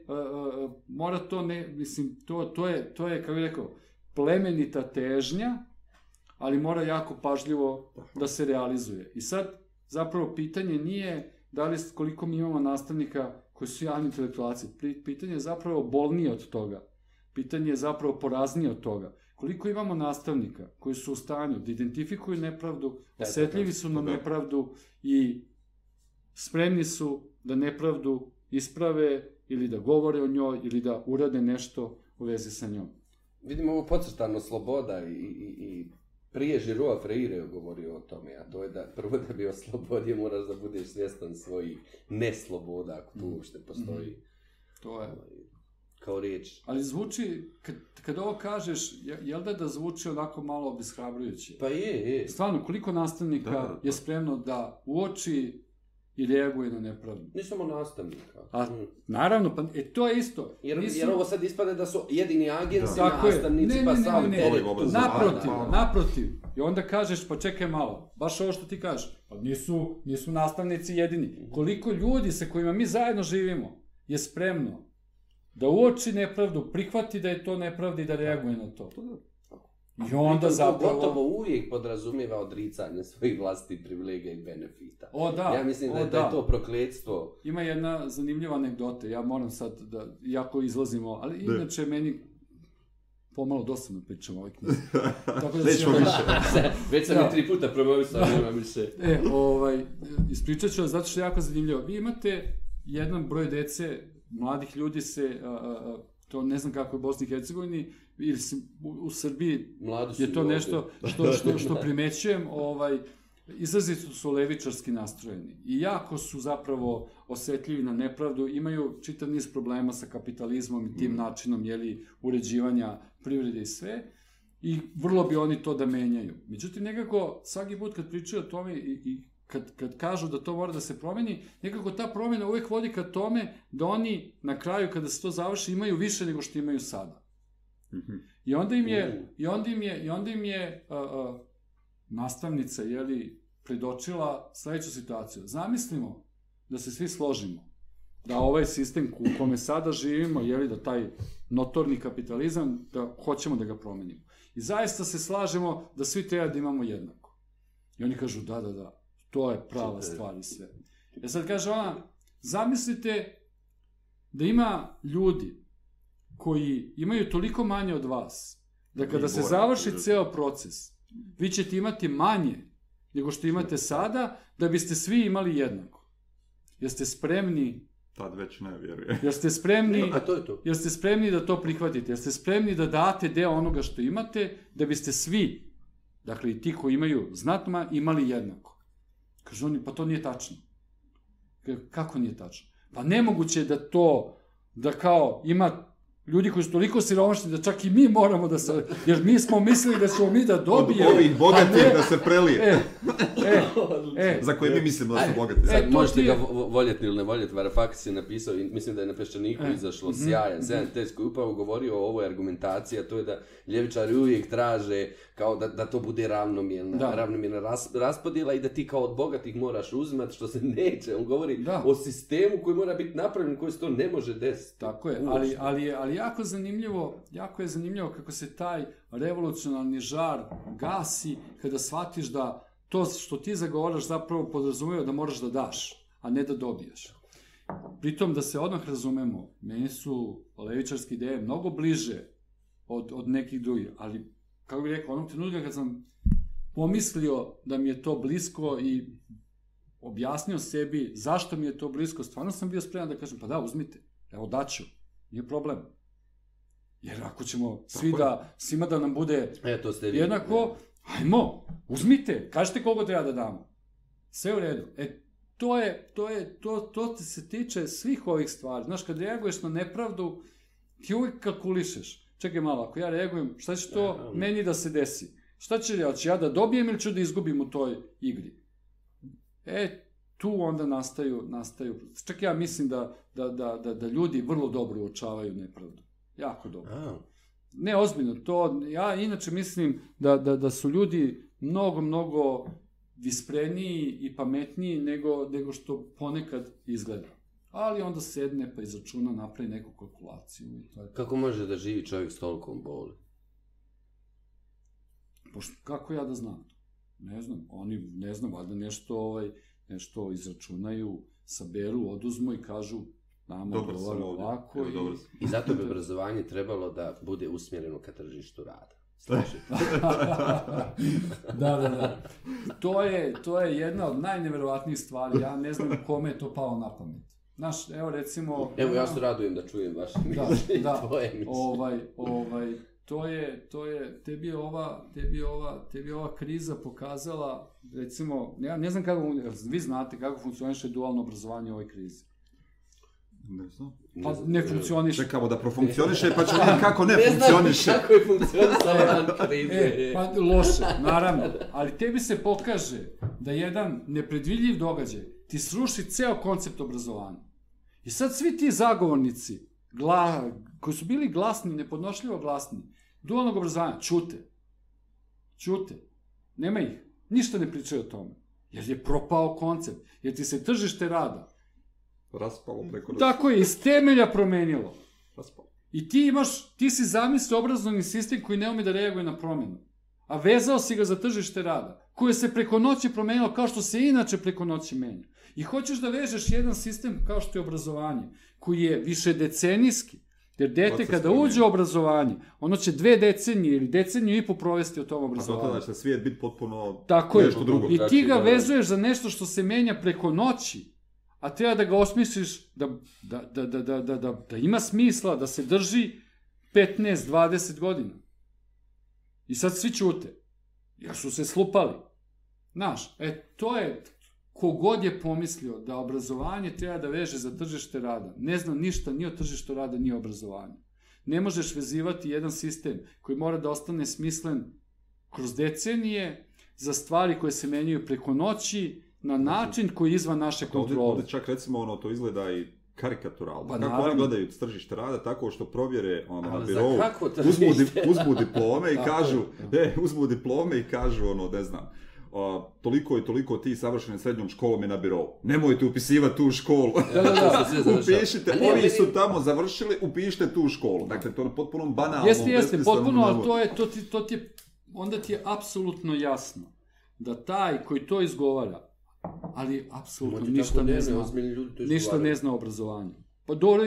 uh, mora to ne, mislim, to, to je, to je, kako bih rekao, plemenita težnja, ali mora jako pažljivo da se realizuje. I sad, zapravo, pitanje nije da li, koliko mi imamo nastavnika koji su javni intelektualci. Pitanje je zapravo bolnije od toga. Pitanje je zapravo poraznije od toga. Koliko imamo nastavnika koji su u stanju da identifikuju nepravdu, osetljivi su na nepravdu i spremni su da nepravdu isprave ili da govore o njoj ili da urade nešto u vezi sa njom. Vidimo ovo podcrtano sloboda i, i, i prije Žiroa Freire je govorio o tome, a to je da prvo da bi oslobodio moraš da budeš svjestan svojih nesloboda, ako tu uopšte postoji. Mm. To je. Ovaj, kao riječ. Ali zvuči, kad, kad ovo kažeš, jel da da zvuči onako malo obishrabrujuće? Pa je, je. Stvarno, koliko nastavnika da, da, je spremno da uoči i reaguje na nepravdu. Ne samo nastavnika. A, mm. Naravno, pa e, to je isto. Jer, Nisu... jer ovo sad ispade da su jedini agenci, da. nastavnici, ne, pa ne, sami. Ne, ne, ne, ne. Naprotiv, naprotiv. I onda kažeš, pa čekaj malo, baš ovo što ti kažeš, pa nisu, nisu nastavnici jedini. Koliko ljudi sa kojima mi zajedno živimo je spremno da uoči nepravdu, prihvati da je to nepravda i da reaguje na to. I onda zapravo... Gotovo uvijek podrazumiva odricanje svojih vlasti privilegija i benefita. O, da. Ja mislim o, da, je, da. da je to prokledstvo. Ima jedna zanimljiva anegdota, ja moram sad da, jako izlazimo, ali da. inače meni pomalo dosadno pričam ovoj knjizi. Tako da Nećemo više. Već sam ja. tri puta promovisao, nema više. E, ovaj, ispričat ću zato što je jako zanimljivo. Vi imate jedan broj dece, mladih ljudi se, a, a, to ne znam kako je u Bosni i Hercegovini, ili u, u Srbiji je to nešto što, što, što primećujem, ovaj, izrazito su levičarski nastrojeni i jako su zapravo osetljivi na nepravdu, imaju čitav niz problema sa kapitalizmom i tim mm. načinom jeli, uređivanja privrede i sve, i vrlo bi oni to da menjaju. Međutim, nekako, svaki put kad pričaju o tome i, i kad, kad kažu da to mora da se promeni, nekako ta promena uvek vodi ka tome da oni na kraju, kada se to završi, imaju više nego što imaju sada. I onda im je, i onda im je, i onda im je uh, uh, nastavnica, jeli, predočila sledeću situaciju. Zamislimo da se svi složimo, da ovaj sistem u kome sada živimo, jeli, da taj notorni kapitalizam, da hoćemo da ga promenimo. I zaista se slažemo da svi treba da imamo jednako. I oni kažu, da, da, da, to je prava stvar i sve. E sad kaže ona, zamislite da ima ljudi koji imaju toliko manje od vas, da kada se završi ceo proces, vi ćete imati manje nego što imate sada, da biste svi imali jednako. Jeste spremni Tad već ne vjeruje. Jeste spremni, A to je to. jeste spremni da to prihvatite? Jeste spremni da date deo onoga što imate, da biste svi, dakle i ti koji imaju znatno imali jednako? Kaže oni, pa to nije tačno. Kako nije tačno? Pa nemoguće da to, da kao ima ljudi koji su toliko siromašni da čak i mi moramo da se, jer mi smo mislili da ćemo mi da dobijemo. Od ovih bogatih da se prelije. E, e, e, Za koje mi mislimo da su bogati. Sad, e, možete ga voljeti ili ne voljeti, Varafakis je napisao, i mislim da je na Peščaniku e. izašlo mm -hmm. sjajan, sjajan test koji upravo govorio o ovoj argumentaciji, a to je da ljevičari uvijek traže kao da, da to bude ravnomjerna, da. ravnomjerna ras, raspodjela i da ti kao od bogatih moraš uzmat, što se neće. On govori da. o sistemu koji mora biti napravljen, koji se to ne može desiti. Tako je, ali, ali, ali jako zanimljivo, jako je zanimljivo kako se taj revolucionarni žar gasi kada shvatiš da to što ti zagovaraš zapravo podrazumeva da moraš da daš, a ne da dobiješ. Pritom da se odmah razumemo, meni su levičarske ideje mnogo bliže od, od nekih drugih, ali kako bih rekao, onog trenutka kad sam pomislio da mi je to blisko i objasnio sebi zašto mi je to blisko, stvarno sam bio spreman da kažem, pa da, uzmite, evo daću, nije problem. Jer ako ćemo svi da, svima da nam bude E, to ste vi. jednako, ajmo, uzmite, kažete koliko treba da damo. Sve u redu. E, to je, to je, to, to se tiče svih ovih stvari. Znaš, kad reaguješ na nepravdu, ti uvijek kalkulišeš. Čekaj malo, ako ja reagujem, šta će to Ja, meni da se desi? Šta će ja, će ja da dobijem ili ću da izgubim u toj igri? E, tu onda nastaju, nastaju, čak ja mislim da, da, da, da, da ljudi vrlo dobro uočavaju nepravdu. Jako dobro. A, Ne, ozbiljno, to, ja inače mislim da, da, da su ljudi mnogo, mnogo vispreniji i pametniji nego, nego što ponekad izgleda. Ali onda sedne pa izračuna, napravi neku kalkulaciju i to je kako može da živi čovjek s tolikom boli? Pošto, kako ja da znam to? Ne znam, oni, ne znam, valjda nešto, ovaj, nešto izračunaju, saberu, oduzmu i kažu nama Dobar sam odgovara ovako Evo, i... dobar sam. I zato bi obrazovanje trebalo da bude usmjereno ka tržištu rada. Da, da, da. To je, to je jedna od najneverovatnijih stvari. Ja ne znam kome je to palo na pamet. Znaš, evo recimo... Evo, ja se radujem da čujem vaše Da, mišljenje, da. tvoje mišljenje. Ovaj, ovaj, to je, to je, tebi je ova, tebi je ova, tebi je ova kriza pokazala, recimo, ja ne znam kako, vi znate kako funkcioniše dualno obrazovanje u ovoj krizi. Ne znam. Pa ne funkcioniše. Čekamo da profunkcioniše, pa ćemo vidjeti kako ne, Ne znam funkcioniše. kako je funkcionisala van krize. E, pa loše, naravno. Ali tebi se pokaže da jedan nepredvidljiv događaj ti sruši ceo koncept obrazovanja. I sad svi ti zagovornici, gla, koji su bili glasni, nepodnošljivo glasni, dualnog obrazovanja, čute. Čute. Nema ih. Ništa ne pričaju o tome. Jer je propao koncept. Jer ti se tržište rada. Raspalo preko Tako je, iz temelja promenilo. Raspalo. I ti imaš, ti si zamislio obrazovni sistem koji ne ume da reaguje na promjenu. A vezao si ga za tržište rada, koje se preko noći promenilo kao što se inače preko noći menja. I hoćeš da vežeš jedan sistem kao što je obrazovanje, koji je više decenijski, jer dete kada uđe u obrazovanje, ono će dve decenije ili deceniju i po provesti o tom A do tada obrazovanju. će svijet biti potpuno Tako je. nešto drugo. I ti Drugačije, ga da, da. vezuješ za nešto što se menja preko noći, a treba da ga osmisliš da, da, da, da, da, da, da, da ima smisla, da se drži 15-20 godina. I sad svi ćute. Jer su se slupali. Znaš, e, to je, kogod je pomislio da obrazovanje treba da veže za tržište rada, ne zna ništa ni o tržištu rada, ni o obrazovanju. Ne možeš vezivati jedan sistem koji mora da ostane smislen kroz decenije za stvari koje se menjaju preko noći na način koji je izvan naše kontrole. ovdje čak recimo ono to izgleda i karikaturalno. Pa kako naravno. oni gledaju tržište rada tako što provjere ono, na Ali birovu, uzmu, di, uzmu diplome i kažu, e, uzmu diplome i kažu ono, ne znam, a, toliko i toliko ti savršeni srednjom školom je na birovu. Nemojte upisivati tu školu. Da, da, da. Upišite, ne, ovi su tamo završili, upišite tu školu. Dakle, to je potpuno banalno. Jeste, jeste, potpuno, ali to je, to ti, to ti je, onda ti je apsolutno jasno da taj koji to izgovara, ali apsolutno ništa ne ne zna, ozbiljni ljudi to ništa ne zna o obrazovanju. Pa do,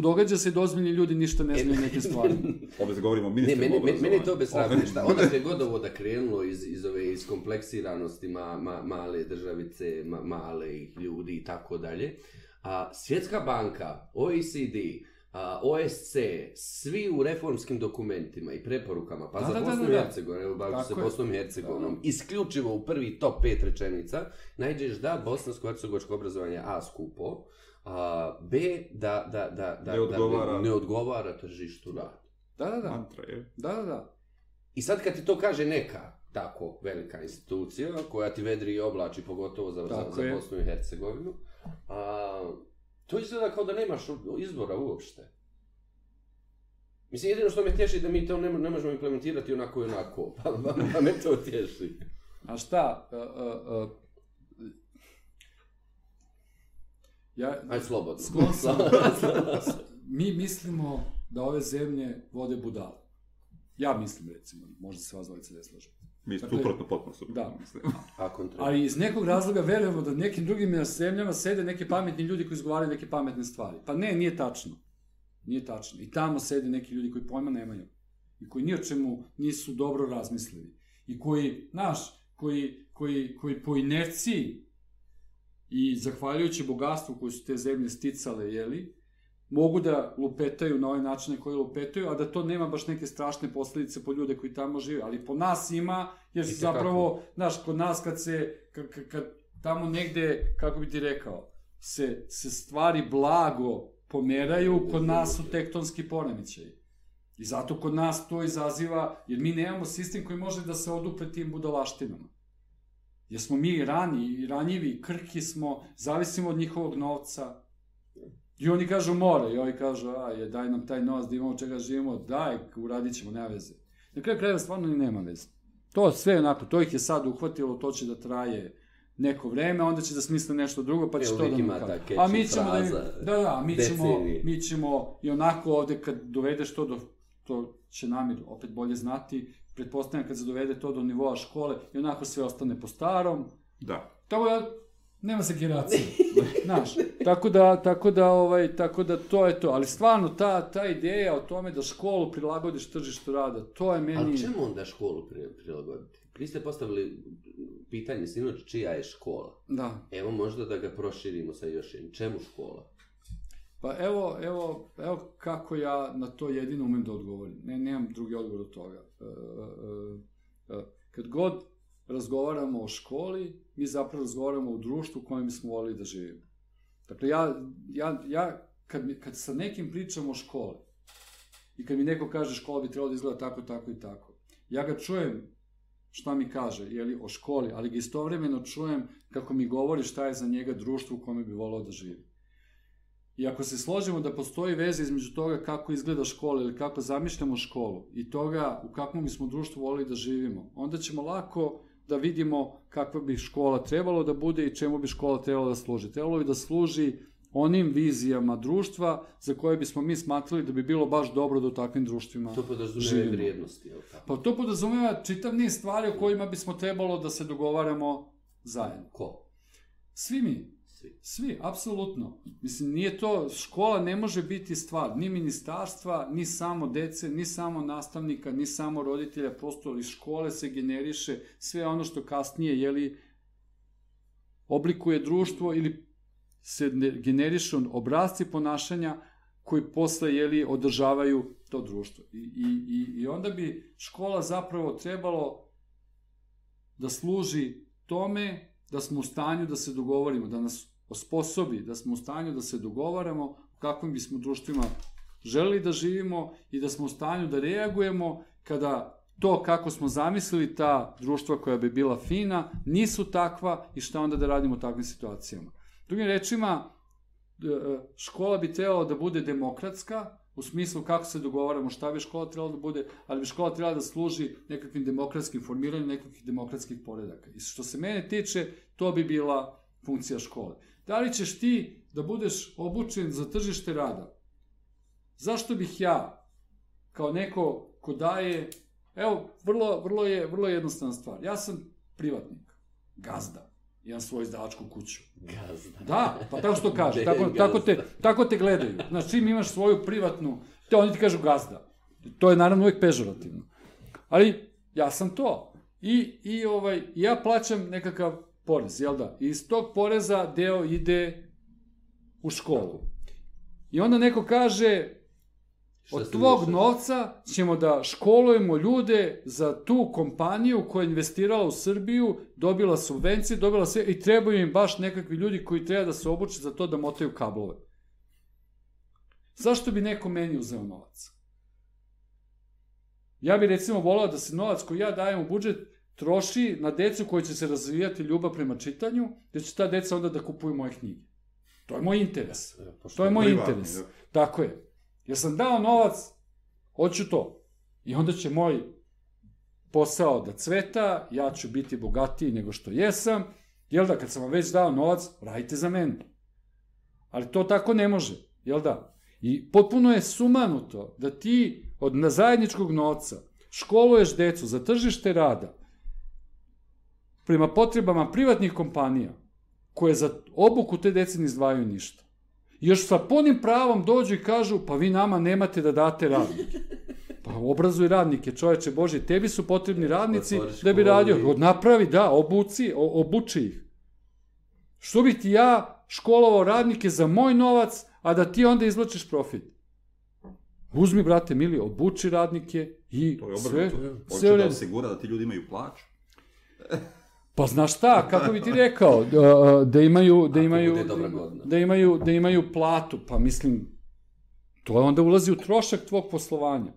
događa se da ozbiljni ljudi ništa ne znaju o nekim stvarima. Ovdje se govorimo o Ne, ministrima meni, meni, meni je to bez šta, odakle god ovo da krenulo iz, iz ove iskompleksiranosti ma, ma, male državice, ma, malih ljudi i tako dalje. A Svjetska banka, OECD, OSC, svi u reformskim dokumentima i preporukama, pa Da, za da, da, Bosnu da, i da. Hercegovinu, evo bavim se. Bosnom i Hercegovinom, isključivo u prvi top pet rečenica, najđeš da bosansko-hercegovačko obrazovanje je A skupo, a, B da, da, da, da, Ne odgovara. da ne odgovara tržištu rada. Da, da, da. Mantra, je. Da, da, da. I sad kad ti to kaže neka tako velika institucija koja ti vedri i oblači pogotovo za, za, Tako za je. Bosnu i Hercegovinu, a, to izgleda kao da nemaš izbora uopšte. Mislim, jedino što me tješi da mi to ne, ne možemo implementirati onako i onako, pa, pa, pa me to tješi. A šta? Uh, uh, uh, ja, Aj, slobodno. Sklon sam. mi mislimo da ove zemlje vode budale. Ja mislim, recimo, možda se vas dvojica ne slažu. Mi Dakle, suprotno, potpuno suprotno. da. mislim. A kontra. Ali iz nekog razloga verujemo da nekim drugim zemljama sede neki pametni ljudi koji izgovaraju neke pametne stvari. Pa ne, nije tačno. Nije tačno. I tamo sede neki ljudi koji pojma nemaju. I koji ni o čemu nisu dobro razmislili. I koji, znaš, koji, koji, koji po inerciji i zahvaljujući bogatstvu koje su te zemlje sticale, jeli, mogu da lupetaju na ovaj način na koji lupetaju, a da to nema baš neke strašne posledice po ljude koji tamo žive, ali po nas ima, jer se zapravo, znaš, kod nas kad se, kad, kad, tamo negde, kako bi ti rekao, se, se stvari blago pomeraju, kod nas su tektonski poremećaji. I zato kod nas to izaziva, jer mi nemamo sistem koji može da se odupre tim budalaštinama. Jer smo mi rani i ranjivi, krhki smo, zavisimo od njihovog novca. I oni kažu mora, i ovi kažu, aj, daj nam taj novac da imamo od čega živimo, daj, uradit ćemo, nema veze. Na kraju krajeva stvarno ni nema veze. To sve onako, to ih je sad uhvatilo, to će da traje neko vreme, onda će da smisle nešto drugo, pa će Evo, to da ima kaže. A mi ćemo da, da, da, mi ćemo, decenije. mi ćemo i onako ovde kad dovedeš to do, to će Namir opet bolje znati, pretpostavljam kad se dovede to do nivoa škole i onako sve ostane po starom, Da. Tako da, nema se generacije. Znaš, tako da, tako da, ovaj, tako da to je to. Ali stvarno, ta, ta ideja o tome da školu prilagodiš tržištu rada, to je meni... Ali čemu onda školu pri- prilagoditi? Vi ste postavili pitanje sinoć čija je škola. Da. Evo možda da ga proširimo sa još jednim. Čemu škola? Pa evo, evo, evo kako ja na to jedino umem da odgovorim. Ne, nemam drugi odgovor od toga. E, e, e, kad god razgovaramo o školi, mi zapravo razgovaramo o društvu u kojem bismo volili da živimo. Dakle, ja, ja, ja kad, mi, kad sa nekim pričam o školi i kad mi neko kaže škola bi trebala da izgleda tako, tako i tako, ja ga čujem šta mi kaže, jeli, o školi, ali ga istovremeno čujem kako mi govori šta je za njega društvo u kome bi volao da živi. I ako se složimo da postoji veza između toga kako izgleda škola ili kako zamišljamo školu i toga u kakvom bismo društvu volili da živimo, onda ćemo lako da vidimo kakva bi škola trebalo da bude i čemu bi škola trebala da služi. Trebalo bi da služi onim vizijama društva za koje bismo mi smatrali da bi bilo baš dobro da u takvim društvima To podrazumeva vrijednosti, jel tako? Pa to podrazumeva čitav niz stvari o kojima bismo trebalo da se dogovaramo zajedno. Ko? Svi mi, Svi. Svi, apsolutno. Mislim, nije to, škola ne može biti stvar ni ministarstva, ni samo dece, ni samo nastavnika, ni samo roditelja, prosto iz škole se generiše sve ono što kasnije, jeli, oblikuje društvo ili se ne- generišu obrazci ponašanja koji posle, jeli, održavaju to društvo. I, i, I onda bi škola zapravo trebalo da služi tome da smo u stanju da se dogovorimo, da nas osposobi, da smo u stanju da se dogovaramo u kakvim bismo društvima želeli da živimo i da smo u stanju da reagujemo kada to kako smo zamislili ta društva koja bi bila fina, nisu takva i šta onda da radimo u takvim situacijama. Drugim rečima, e, škola bi trebala da bude demokratska, u smislu kako se dogovaramo šta bi škola trebala da bude, ali bi škola trebala da služi nekakvim demokratskim formiranju nekakvih demokratskih poredaka. I što se mene tiče, to bi bila funkcija škole. Da li ćeš ti da budeš obučen za tržište rada? Zašto bih ja, kao neko ko daje, evo, vrlo, vrlo, je, vrlo je jednostavna stvar. Ja sam privatnik, gazda, imam svoju izdavačku kuću. Gazda. Da, pa tako što kaže, tako, tako, te, tako te gledaju. Znači, čim imaš svoju privatnu, te oni ti kažu gazda. To je naravno uvijek pežorativno. Ali ja sam to. I, i ovaj, ja plaćam nekakav porez, jel da? I iz tog poreza deo ide u školu. I onda neko kaže, od tvog mišljali? novca ćemo da školujemo ljude za tu kompaniju koja je investirala u Srbiju, dobila subvencije, dobila sve i trebaju im baš nekakvi ljudi koji treba da se obuče za to da motaju kablove. Zašto bi neko meni uzeo novac? Ja bi recimo volao da se novac koji ja dajem u budžet troši na decu koji će se razvijati ljubav prema čitanju, da će ta deca onda da kupuju moje knjige. To je moj interes. To je moj Privatni, interes. da. Tako je. Jer sam dao novac, hoću to. I onda će moj posao da cveta, ja ću biti bogatiji nego što jesam, jel da, kad sam vam već dao novac, radite za mene. Ali to tako ne može, jel da? I potpuno je sumanuto da ti od na zajedničkog novca školuješ decu za tržište rada prema potrebama privatnih kompanija koje za obuku te dece ne izdvajaju ništa. Još sa punim pravom dođu i kažu, pa vi nama nemate da date radnike. Pa obrazuj radnike, čoveče Bože, tebi su potrebni radnici da bi radio. napravi, da, obuci, o, obuči ih. Što bih ti ja školovao radnike za moj novac, a da ti onda izvlačiš profit. Uzmi, brate, mili, obuči radnike i To je sve, obrnuto. sve Hoće da osigura da ti ljudi imaju plaću. Pa znaš šta, kako bi ti rekao, da, da imaju, da imaju, da imaju, da imaju platu, pa mislim, to onda ulazi u trošak tvog poslovanja.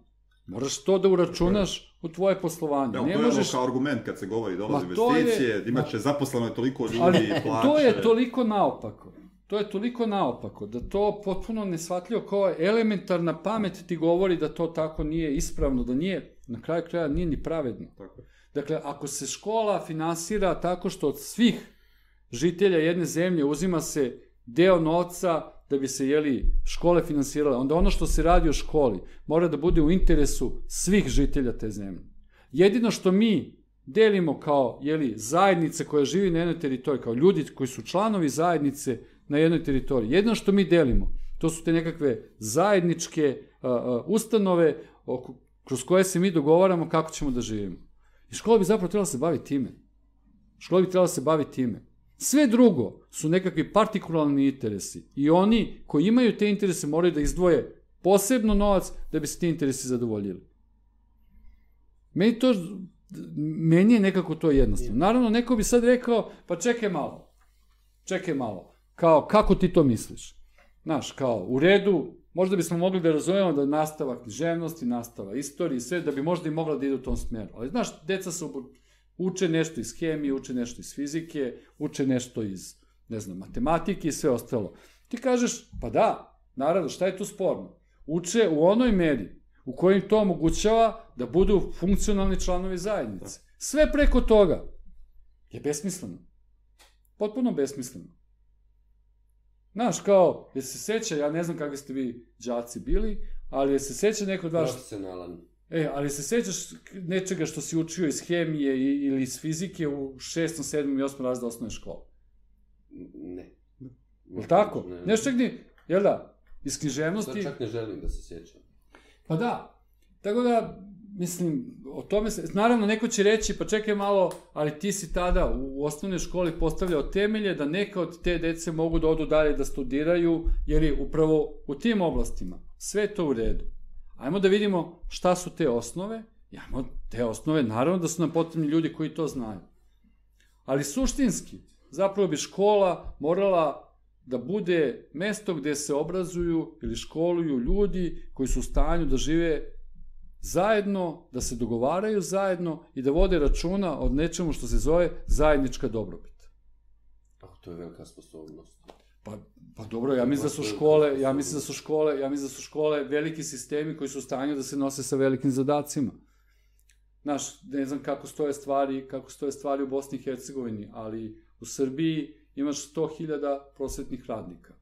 Moraš to da uračunaš u tvoje poslovanje. Da, ne to je možeš... ono kao argument kad se govori dolaze to je- investicije, imat će zaposleno je toliko ljudi Ali i plaće. to je toliko naopako. To je toliko naopako da to potpuno nesvatljivo kao elementarna pamet ti govori da to tako nije ispravno, da nije, na kraju kraja nije ni pravedno. Tako je. Dakle, ako se škola finansira tako što od svih žitelja jedne zemlje uzima se deo novca da bi se jeli škole finansirale, onda ono što se radi u školi mora da bude u interesu svih žitelja te zemlje. Jedino što mi delimo kao jeli, zajednice koja živi na jednoj teritoriji, kao ljudi koji su članovi zajednice na jednoj teritoriji, jedino što mi delimo, to su te nekakve zajedničke a, a, ustanove oko, kroz koje se mi dogovaramo kako ćemo da živimo. I škola bi zapravo trebala se baviti time. Škola bi trebala se baviti time. Sve drugo su nekakvi partikularni interesi i oni koji imaju te interese moraju da izdvoje posebno novac da bi se ti interesi zadovoljili. Meni to, meni je nekako to jednostavno. Naravno, neko bi sad rekao, pa čekaj malo, čekaj malo, kao, kako ti to misliš? Znaš, kao, u redu, možda bismo mogli da razumemo da je nastava književnosti, nastava istorije, i sve, da bi možda i mogla da ide u tom smeru. Ali, znaš, deca su, uče nešto iz hemije, uče nešto iz fizike, uče nešto iz, ne znam, matematike i sve ostalo. Ti kažeš, pa da, naravno, šta je tu sporno? Uče u onoj meri u kojoj to omogućava da budu funkcionalni članovi zajednice. Sve preko toga je besmisleno. Potpuno besmisleno. Znaš, kao, jer se seća, ja ne znam kakvi ste vi đaci bili, ali je se seća neko od vas... Profesionalan. E, ali se sećaš nečega što si učio iz hemije ili iz fizike u šestom, sedmom i osmom razredu osnovne škole? Ne. Jel tako? Ne. Nešto čak ni, jel da, iz Sad književnosti... čak ne želim da se sjećam. Pa da. Tako da, mislim, o tome se... Naravno, neko će reći, pa čekaj malo, ali ti si tada u osnovnoj školi postavljao temelje da neka od te dece mogu da odu dalje da studiraju, jer je upravo u tim oblastima sve to u redu. Ajmo da vidimo šta su te osnove, ajmo te osnove, naravno da su nam potrebni ljudi koji to znaju. Ali suštinski, zapravo bi škola morala da bude mesto gde se obrazuju ili školuju ljudi koji su u stanju da žive zajedno, da se dogovaraju zajedno i da vode računa od nečemu što se zove zajednička dobrobit. Oh, to je velika sposobnost. Pa, pa dobro, ja mislim da su škole, ja mislim da su škole, ja mislim da su škole veliki sistemi koji su u stanju da se nose sa velikim zadacima. Znaš, ne znam kako stoje stvari, kako stoje stvari u Bosni i Hercegovini, ali u Srbiji imaš 100.000 prosvetnih radnika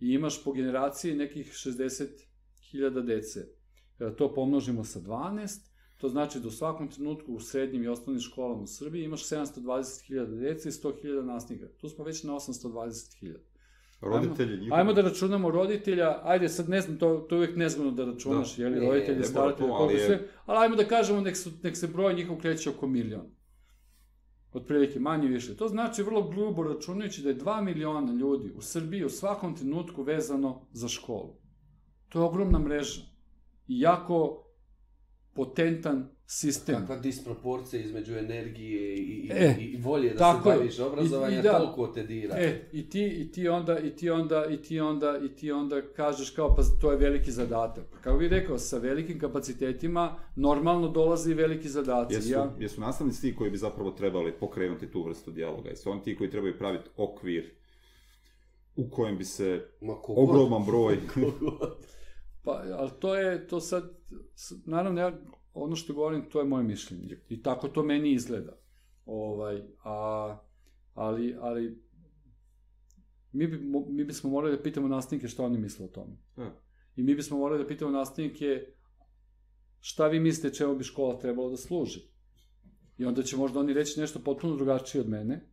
i imaš po generaciji nekih 60.000 dece. Kada to pomnožimo sa 12, to znači da u svakom trenutku u srednjim i osnovnim školama u Srbiji imaš 720.000 dece i 100.000 nastavnika. Tu smo već na 820.000. Roditelji njihovi. Ajmo da računamo roditelja, ajde sad ne znam, to, to je uvijek nezgodno da računaš, Da. je li Ne, roditelji, mora staratelji, koliko ali je- sve, ali ajmo da kažemo nek, su, nek se broj njihov kreće oko milion. Otprilike, manje više. To znači vrlo grubo računajući da je 2 miliona ljudi u Srbiji u svakom trenutku vezano za školu. To je ogromna mreža. Jako potentan sistem. Kakva disproporcija između energije i, i, E, i, volje da tako se baviš obrazovanja, I- i da. toliko te dira. E, i ti, i ti onda, i ti onda, i ti onda, i ti onda kažeš kao, pa to je veliki zadatak. Kako bih rekao, sa velikim kapacitetima normalno dolaze i veliki zadaci. Jesu, Ja, jesu nastavnici ti koji bi zapravo trebali pokrenuti tu vrstu dijaloga? Jesu oni ti koji trebaju praviti okvir u kojem bi se Ma kogod. ogroman broj... Pa, ali to je, to sad, naravno, ja, ono što govorim, to je moje mišljenje. I tako to meni izgleda. Ovaj, a, ali, ali, mi, bi, mi bismo morali da pitamo nastavnike šta oni misle o tome. Da. I mi bismo morali da pitamo nastavnike šta vi mislite čemu bi škola trebala da služi. I onda će možda oni reći nešto potpuno drugačije od mene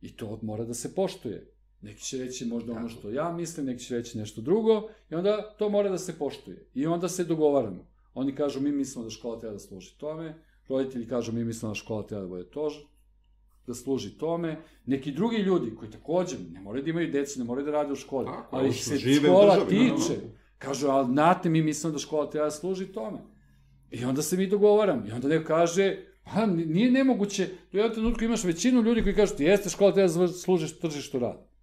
i to mora da se poštuje. Neki će reći možda ono što ja mislim, neki će reći nešto drugo i onda to mora da se poštuje. I onda se dogovaramo. Oni kažu mi mislimo da škola treba da služi tome, roditelji kažu mi mislimo da škola treba da bude to, da služi tome, neki drugi ljudi koji takođe ne moraju da imaju decu, ne moraju da rade u školi, Tako, ali se škola državi, naravno. tiče. Kažu, ali znate, mi mislimo da škola treba da služi tome. I onda se mi dogovaram. I onda neko kaže, pa nije nemoguće, u jednom trenutku imaš većinu ljudi koji kažu, ti jeste škola treba da služiš tržištu rada.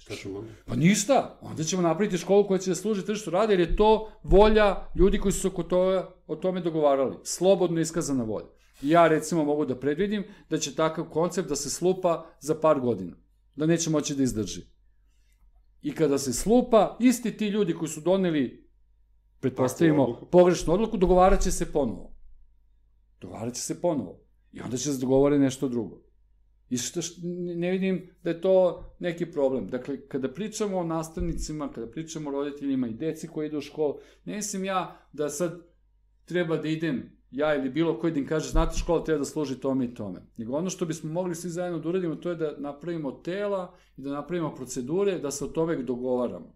Šta ćemo? Pa ništa, onda ćemo napraviti školu koja će da služi tržištu rada, jer je to volja ljudi koji su se oko toga, o tome dogovarali. Slobodno iskazana volja. I ja recimo mogu da predvidim da će takav koncept da se slupa za par godina. Da neće moći da izdrži. I kada se slupa, isti ti ljudi koji su doneli, pretpostavimo, odluku. pogrešnu odluku, dogovarat će se ponovo. Dogovarat će se ponovo. I onda će se dogovore nešto drugo. I što, što, ne vidim da je to neki problem. Dakle, kada pričamo o nastavnicima, kada pričamo o roditeljima i deci koji idu u školu, ne mislim ja da sad treba da idem, ja ili bilo koji da im kaže, znate, škola treba da služi tome i tome. Nego ono što bismo mogli svi zajedno da uradimo, to je da napravimo tela i da napravimo procedure, da se o tome dogovaramo.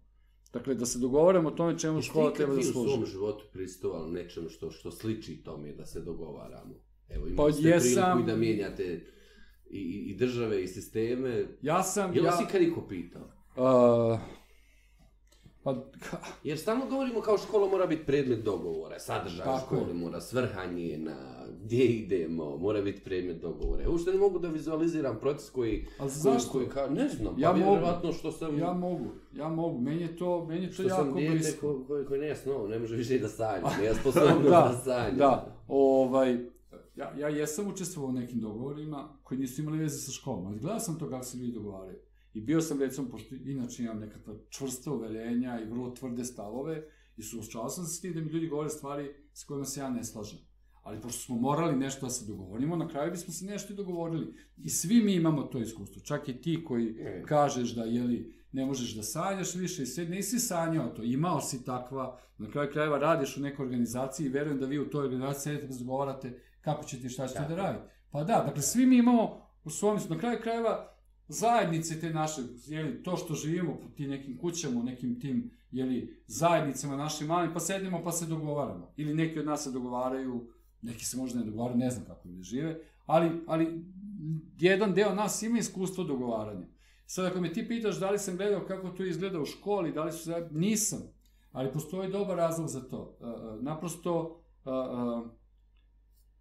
Dakle, da se dogovaramo o tome čemu škola treba da vi u služi. svom životu pristovali nečemu što, što sliči tome da se dogovaramo? Evo, Pa imali ste jesam- priliku i da mijenjate i, i- države i sisteme. Ja sam... Je li ja, si kad iko pitao? Uh, pa, ka, Jer stalno govorimo kao škola mora biti predmet dogovora, sadržaj Tako je. škole mora, svrha njena, gdje idemo, mora biti predmet dogovora. Ja uopšte ne mogu da vizualiziram proces koji... Ali koji- zašto? Koji, ka, ne znam, Ja pa vjerovatno što sam... Ja mogu, ja mogu, meni je to, meni je to što jako sam dijete blisko. ko, koji, koji ne snov, ne može više da sanja, ne sposobno da, da, sanja. da, ovaj, ja, ja jesam učestvovao u nekim dogovorima koji nisu imali veze sa školom, ali gledao sam to kako se ljudi dogovaraju. I bio sam, recimo, pošto inače imam nekakva čvrsta uverenja i vrlo tvrde stavove, i suočavao sam se s tim da mi ljudi govore stvari s kojima se ja ne slažem. Ali pošto smo morali nešto da se dogovorimo, na kraju bismo se nešto i dogovorili. I svi mi imamo to iskustvo. Čak i ti koji E. kažeš da, jeli, ne možeš da sanjaš više i sve, nisi sanjao to, imao si takva, na kraju krajeva radiš u nekoj organizaciji i verujem da vi u toj organizaciji sedete da razgovarate kako ćete i šta ćete da radite. Pa da, dakle, svi mi imamo u svom, na kraju krajeva, zajednice te naše, jeli, to što živimo po ti nekim kućama, nekim tim, jeli, zajednicama našim malim, pa sednemo pa se dogovaramo. Ili neki od nas se dogovaraju, neki se možda ne dogovaraju, ne znam kako ljudi žive, ali, ali jedan deo nas ima iskustvo dogovaranja. Sad, ako me ti pitaš da li sam gledao kako to izgleda u školi, da li su. Nisam. Ali postoji dobar razlog za to. Uh, uh, naprosto,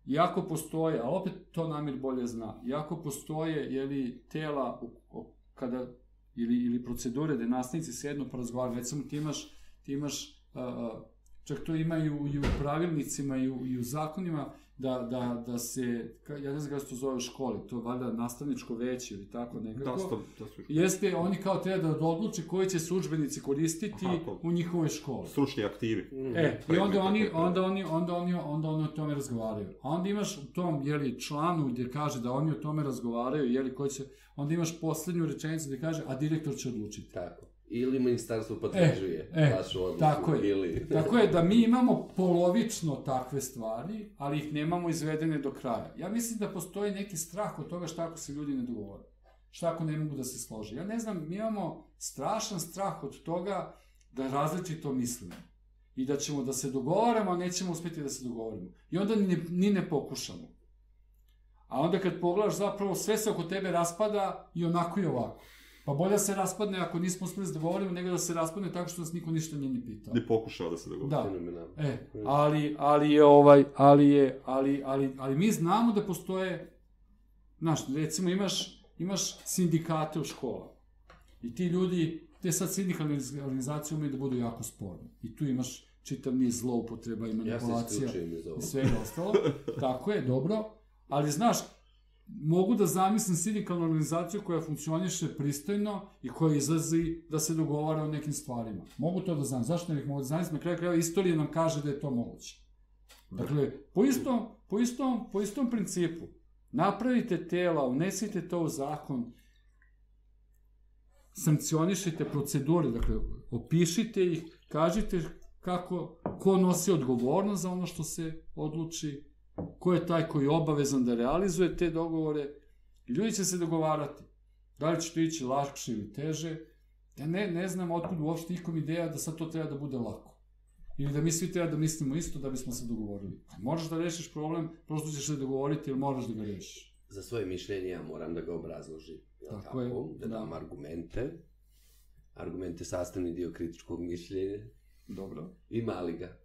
jako postoje, a opet to Namir bolje zna, jako postoje, jeli, tela kada, ili, ili procedure gde nastavnici sednu pa razgovaraju. Recimo, ti imaš, ti imaš čak to ima i u, i u pravilnicima i u, i u zakonima, da, da, da se, ka- ja ne znam kako se to zove u školi, to je valjda nastavničko veće ili tako nekako. Da, sto, da su Jeste, oni kao treba da odluče koji će se udžbenici koristiti Aha, to- u njihovoj školi. stručni aktivi. E, i onda oni, onda oni, onda oni, onda oni o tome razgovaraju. A onda imaš u tom, jeli, članu gdje kaže da oni o tome razgovaraju, jeli, koji će, onda imaš poslednju rečenicu gdje kaže, a direktor će odlučiti. Tako. Ili ministarstvo potvrđuje E, e, vašu odluku. tako je. Ili... Tako je da mi imamo polovično takve stvari, ali ih nemamo izvedene do kraja. Ja mislim da postoji neki strah od toga šta ako se ljudi ne dogovore. Šta ako ne mogu da se slože. Ja ne znam, mi imamo strašan strah od toga da različito mislimo. I da ćemo da se dogovaramo, a nećemo uspjeti da se dogovorimo. I onda ni ne, ni ne pokušamo. A onda kad pogledaš zapravo sve se oko tebe raspada i onako i ovako. Pa bolje da se raspadne ako nismo uspjeli da dogovorimo, nego da se raspadne tako što nas niko ništa nije ni pitao. Ni pokušao da se dogovori. Da. E, ali, ali je ovaj, ali je, ali, ali, ali mi znamo da postoje, znaš, recimo imaš, imaš sindikate u školama. I ti ljudi, te sad sindikalne organizacije umeju da budu jako sporne. I tu imaš čitav niz zloupotreba i Ja manipulacija iz i svega ostalo. Tako je, dobro. Ali znaš, mogu da zamislim sindikalnu organizaciju koja funkcioniše pristojno i koja izlazi da se dogovara o nekim stvarima. Mogu to da znam. Zašto ne bih mogu da zamislim? Na kraju krajeva istorija nam kaže da je to moguće. Dakle, po istom, po istom, po istom principu. Napravite tela, unesite to u zakon, sankcionišite procedure, dakle, opišite ih, kažite kako, ko nosi odgovornost za ono što se odluči, ko je taj koji je obavezan da realizuje te dogovore, i ljudi će se dogovarati. Da li će to ići lakše ili teže, ja ne, ne znam otkud uopšte ikom ideja da sad to treba da bude lako. Ili da mi svi treba da mislimo isto da bismo se dogovorili. Kad moraš da rešiš problem, prosto ćeš se dogovoriti ili moraš da ga rešiš. za svoje mišljenje ja moram da ga obrazložim. Jel Tako tako, je, Da da. dam argumente. Argument je sastavni dio kritičkog mišljenja. Dobro. Ima li ga?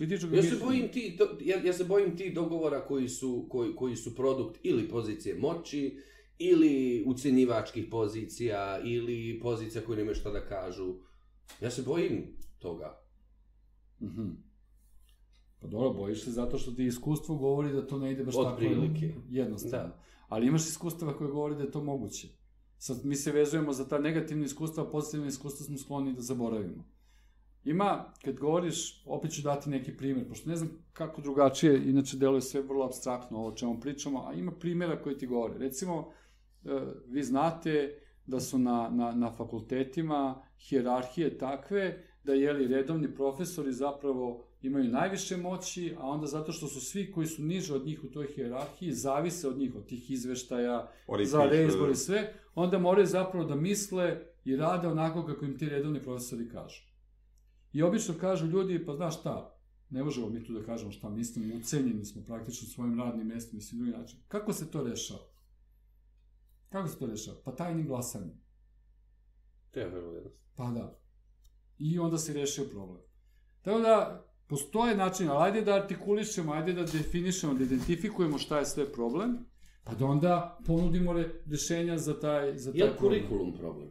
Kritičkog Ja se bojim ti, to, ja, ja se bojim ti dogovora koji su, koji, koji su produkt ili pozicije moći, ili ucjenjivačkih pozicija, ili pozicija koje nemaju šta da kažu. Ja se bojim toga. Mhm. Pa dobro, bojiš se zato što ti iskustvo govori da to ne ide baš tako Otprilike. jednostavno. Da. Ali imaš iskustava koje govori da je to moguće. Sad mi se vezujemo za ta negativna iskustva, a pozitivna iskustva smo skloni da zaboravimo. Ima, kad govoriš, opet ću dati neki primjer, pošto ne znam kako drugačije, inače deluje sve vrlo abstraktno ovo o čemu pričamo, a ima primjera koji ti govore. Recimo, e, vi znate da su na, na, na fakultetima hijerarhije takve da jeli redovni profesori zapravo imaju najviše moći, a onda zato što su svi koji su niže od njih u toj hijerarhiji, zavise od njih, od tih izveštaja, Oni za reizbor i sve, onda moraju zapravo da misle i rade onako kako im ti redovni profesori kažu. I obično kažu ljudi, pa znaš šta, ne možemo mi tu da kažemo šta mislimo, ucenjeni smo praktično svojim radnim mestom i svim drugim način. Kako se to rešava? Kako se to rešava? Pa tajnim glasanjem. Vrlo jednostavno. Pa da. I onda se rešio problem. Tako da, postoje način, ali ajde da artikulišemo, ajde da definišemo, da identifikujemo šta je sve problem, pa da onda ponudimo re, rešenja za taj, za taj Je li problem. kurikulum problem?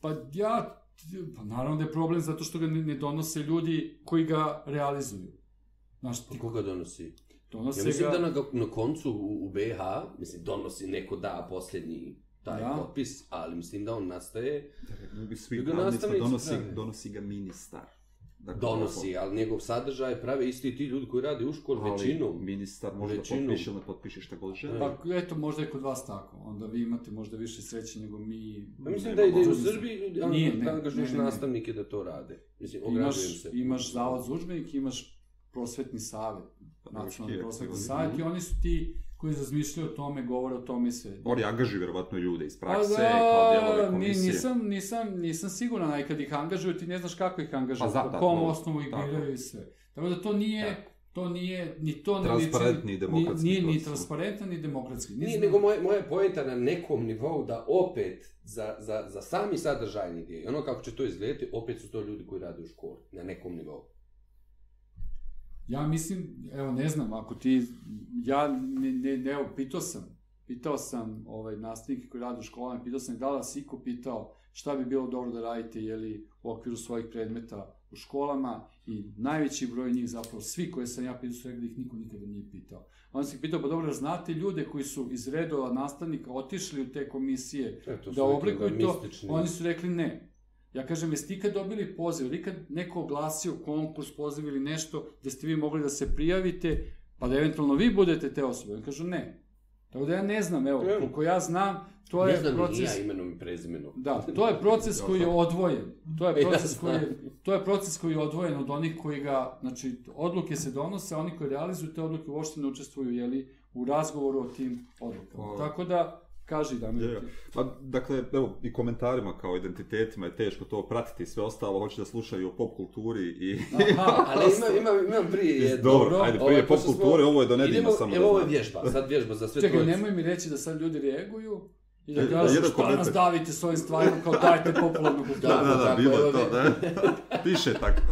Pa ja, pa naravno da je problem zato što ga ne, ne donose ljudi koji ga realizuju. Znaš, ti Koga donosi? donose Ja mislim ga... da na, na koncu u, u BH, mislim, donosi neko da posljednji taj Da. potpis, ali mislim da on nastaje, Mnogi svi Da ga nastavnici donosi, donosi ga ministar. Dakle, donosi, ali njegov sadržaj prave isti ti ljudi koji rade u školi ali većinom. ministar može Većinom. da potpiše ili ne potpiše šta god želi. Da. Pa eto, možda je kod vas tako. Onda vi imate možda više sreće nego mi. Pa mislim da ide u. Srbiji, ljudi, Nije, ali ne, angažuješ ne. nastavnike da to rade. Mislim, ograđujem imaš, se. imaš zavod za imaš prosvetni savet, nacionalni Ruski prosvetni savet i oni su ti koji razmišljaju o tome, govore o tome i sve. Oni angažuju vjerovatno ljude iz Pa prakse, da, kao dijelove ni- komisije. nisam, nisam, nisam siguran, a i kad ih angažuju, ti ne znaš kako ih angažuju, Pa za- po da, kom osnovu ih biraju i sve. Tako da to nije, to nije, ni to Transparentni i demokratski Nije ni proces. transparentan, ni demokratski. Nije, nego moja, moja poenta na nekom nivou da opet za, za, za sami sadržajni dio, i ono kako će to izgledati, opet su to ljudi koji rade u školi, na nekom nivou. Ja mislim, evo ne znam, ako ti, ja ne, ne, ne evo, pitao sam, pitao sam ovaj, nastavnike koji rade u školama, pitao sam da li vas iko pitao šta bi bilo dobro da radite, jeli, u okviru svojih predmeta u školama i najveći broj njih zapravo, svi koje sam ja pitao su rekli da ih niko nikada nije pitao. Onda sam ih pitao, pa dobro, znate ljude koji su iz redova nastavnika otišli u te komisije E, da oblikuju to, oni su rekli ne. Ja kažem, jeste ikad dobili poziv, ili ikad neko oglasio konkurs, poziv ili nešto, gde ste vi mogli da se prijavite, pa da eventualno vi budete te osobe? Oni kažu ne. Tako da ja ne znam, evo, Ne. koliko ja znam, to ne je znam proces... ni ja imenom i prezimenom. Da, to je proces koji je odvojen. To je Ja proces znam. koji je, to je proces koji je odvojen od onih koji ga, znači, odluke se donose, a oni koji realizuju te odluke uopšte ne učestvuju, jeli, u razgovoru o tim odlukama. Tako da, kaži Damir. Je, je. Pa, dakle, evo, i komentarima kao identitetima je teško to pratiti, sve ostalo, hoće da slušaju o pop kulturi i... Aha, Ali imam, imam, imam prije jedno. Dobro, ajde, prije Ovaj, pop pošto smo- kulture, ovo je do nedima Idemo, samo evo da ovo je vježba, sad vježba za sve Čekaj, trojice. nemoj mi reći da sad ljudi reaguju i da E, kažu jedan šta nas davite s ovim stvarima, kao dajte popularnu kulturu. Da, da, da, Tako, bilo je evo to, da. Piše tako.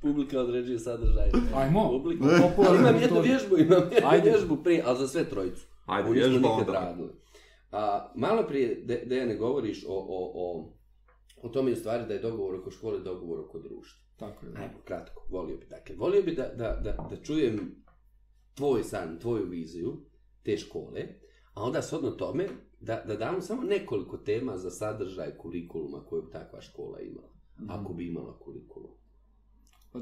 Publika određuje sadržaj. Ajmo, Publika. popularnu Imam jednu kulturu. vježbu, imam jednu Ajde. vježbu prije, ali za sve trojicu. Ajde, vježba onda. radili. A, malo prije, de, Dejane, govoriš o, o, o, o tome u stvari da je dogovor oko škole dogovor oko društva. Tako je. Ajmo, kratko, volio bi. Dakle, volio bi da, da, da, da čujem tvoj san, tvoju viziju te škole, a onda shodno tome da, da dam samo nekoliko tema za sadržaj kurikuluma koju bi takva škola imala. Mhm. Ako bi imala kurikulum. Pa,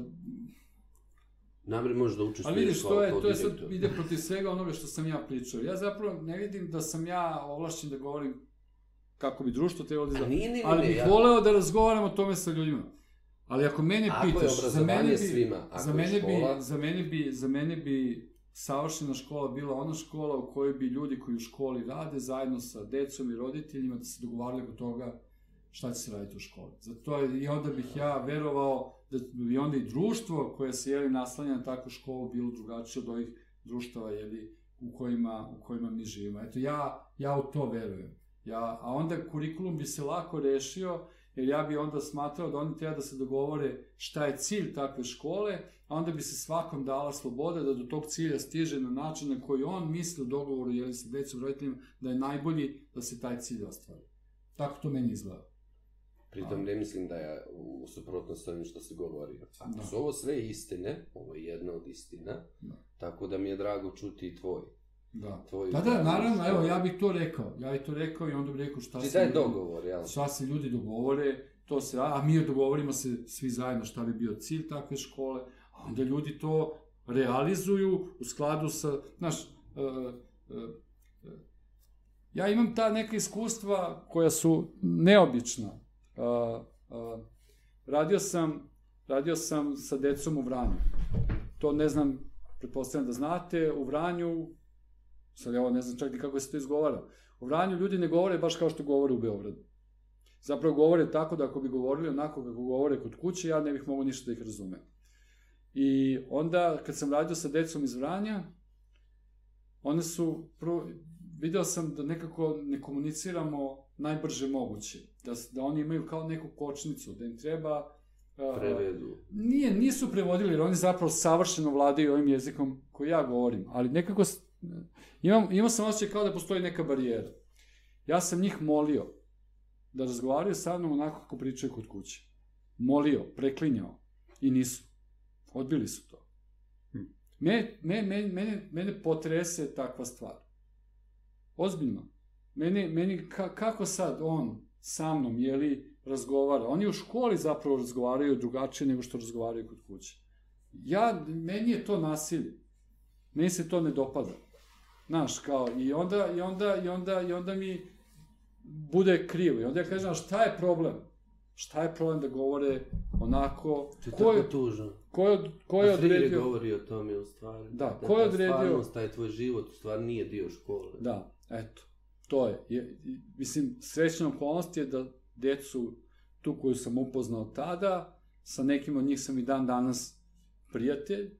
Namre možeš da Ali učestvuješ vidiš, kao, to je, to je sad, ide protiv svega onoga što sam ja pričao. Ja zapravo ne vidim da sam ja ovlašćen da govorim kako bi društvo trebalo da nije, nije, Ali bih ja- voleo da razgovaram o tome sa ljudima. Ali ako mene Ako pitaš, za mene bi, svima, ako za mene škola- bi, za mene bi, za mene bi savršena škola bila ona škola u kojoj bi ljudi koji u školi rade zajedno sa decom i roditeljima da se dogovarali oko toga šta će se raditi u školi. Zato je, i onda bih ja verovao da bi onda i društvo koje se jeli naslanja na takvu školu bilo drugačije od ovih društava jeli, u kojima, u kojima mi živimo. Eto, ja, ja u to verujem. Ja, a onda kurikulum bi se lako rešio, jer ja bi onda smatrao da oni treba da se dogovore šta je cilj takve škole, a onda bi se svakom dala sloboda da do tog cilja stiže na način na koji on misli u dogovoru jeli sa decom roditeljima da je najbolji da se taj cilj ostvari. Tako to meni izgleda. Pritom ne mislim da je u suprotnosti s ovim što si govorio. Ako Da. su ovo sve istine, ovo je jedna od istina, Da. tako da mi je drago čuti i tvoj. Da. tvoj Da, da, naravno, što- evo, ja bih to rekao. Ja bih to rekao i onda bih rekao šta Ti se... ljudi- dogovor, jel? Šta se ljudi dogovore, to se, a mi dogovorimo se svi zajedno šta bi bio cilj takve škole, a onda ljudi to realizuju u skladu sa, znaš, e, e, ja imam ta neka iskustva koja su neobična. E, e, radio sam, radio sam sa decom u Vranju. To ne znam, pretpostavljam da znate, u Vranju, sad evo ne znam čak ni kako se to izgovara, u Vranju ljudi ne govore baš kao što govore u Beogradu. Zapravo govore tako da ako bi govorili onako kako govore kod kuće, ja ne bih mogao ništa da ih razumem. I onda, kad sam radio sa decom iz Vranja, one su, prvo, video sam da nekako ne komuniciramo najbrže moguće. Da, da oni imaju kao neku kočnicu, da im treba... a, Prevedu. Nije, nisu prevodili, jer oni zapravo savršeno vladaju ovim jezikom koji ja govorim, ali nekako imam, imao sam osjećaj kao da postoji neka barijera. Ja sam njih molio da razgovaraju sa mnom onako kako pričaju kod kuće. Molio, preklinjao i nisu. Odbili su to. Hm. Me, me, me, mene, mene potrese takva stvar. Ozbiljno. Meni, meni ka, kako sad on sa mnom, je li, razgovara? Oni u školi zapravo razgovaraju drugačije nego što razgovaraju kod kuće. Ja, meni je to nasilje. Meni se to ne dopada. Znaš, kao, i onda, i onda, i onda, i onda mi bude krivo. I onda ja kažem, šta je problem? Šta je problem da govore onako? To je Ko tako je, tužno. ko je, ko je odredio? govori o tome u stvari. Da, da ko je ta odredio- stvarnost, taj tvoj život u stvari nije dio škole. Da, eto, to je. je mislim, srećna okolnost je da decu, tu koju sam upoznao tada, sa nekim od njih sam i dan danas prijatelj,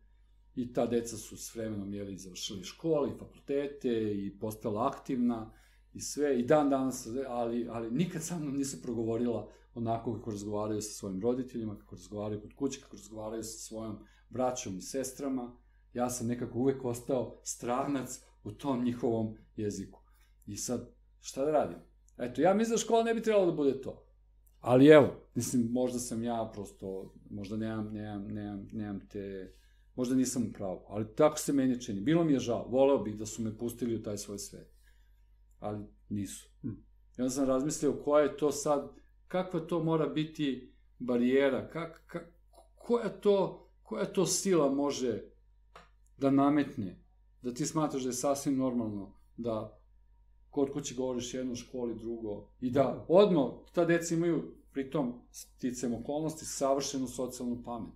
i ta deca su s vremenom jeli, završili škole i fakultete i postala aktivna i sve, i dan danas, ali, ali nikad sa mnom nisu progovorila onako kako razgovaraju sa svojim roditeljima, kako razgovaraju kod kuće, kako razgovaraju sa svojom braćom i sestrama. Ja sam nekako uvek ostao stranac u tom njihovom jeziku. I sad, šta da radim? Eto, ja mislim da škola ne bi trebalo da bude to. Ali evo, mislim, možda sam ja prosto, možda nemam, nemam, nemam, nemam te, možda nisam u pravu, ali tako se meni čini. Bilo mi je žao, voleo bih da su me pustili u taj svoj svet. Ali nisu. Hm. I onda sam razmislio koja je to sad, kakva to mora biti barijera, kak, kak, koja to, koja to sila može da nametne, da ti smatraš da je sasvim normalno da kod kuće govoriš jedno, u školi drugo, i da odmah ta deca imaju, pritom sticam okolnosti, savršenu socijalnu pamet.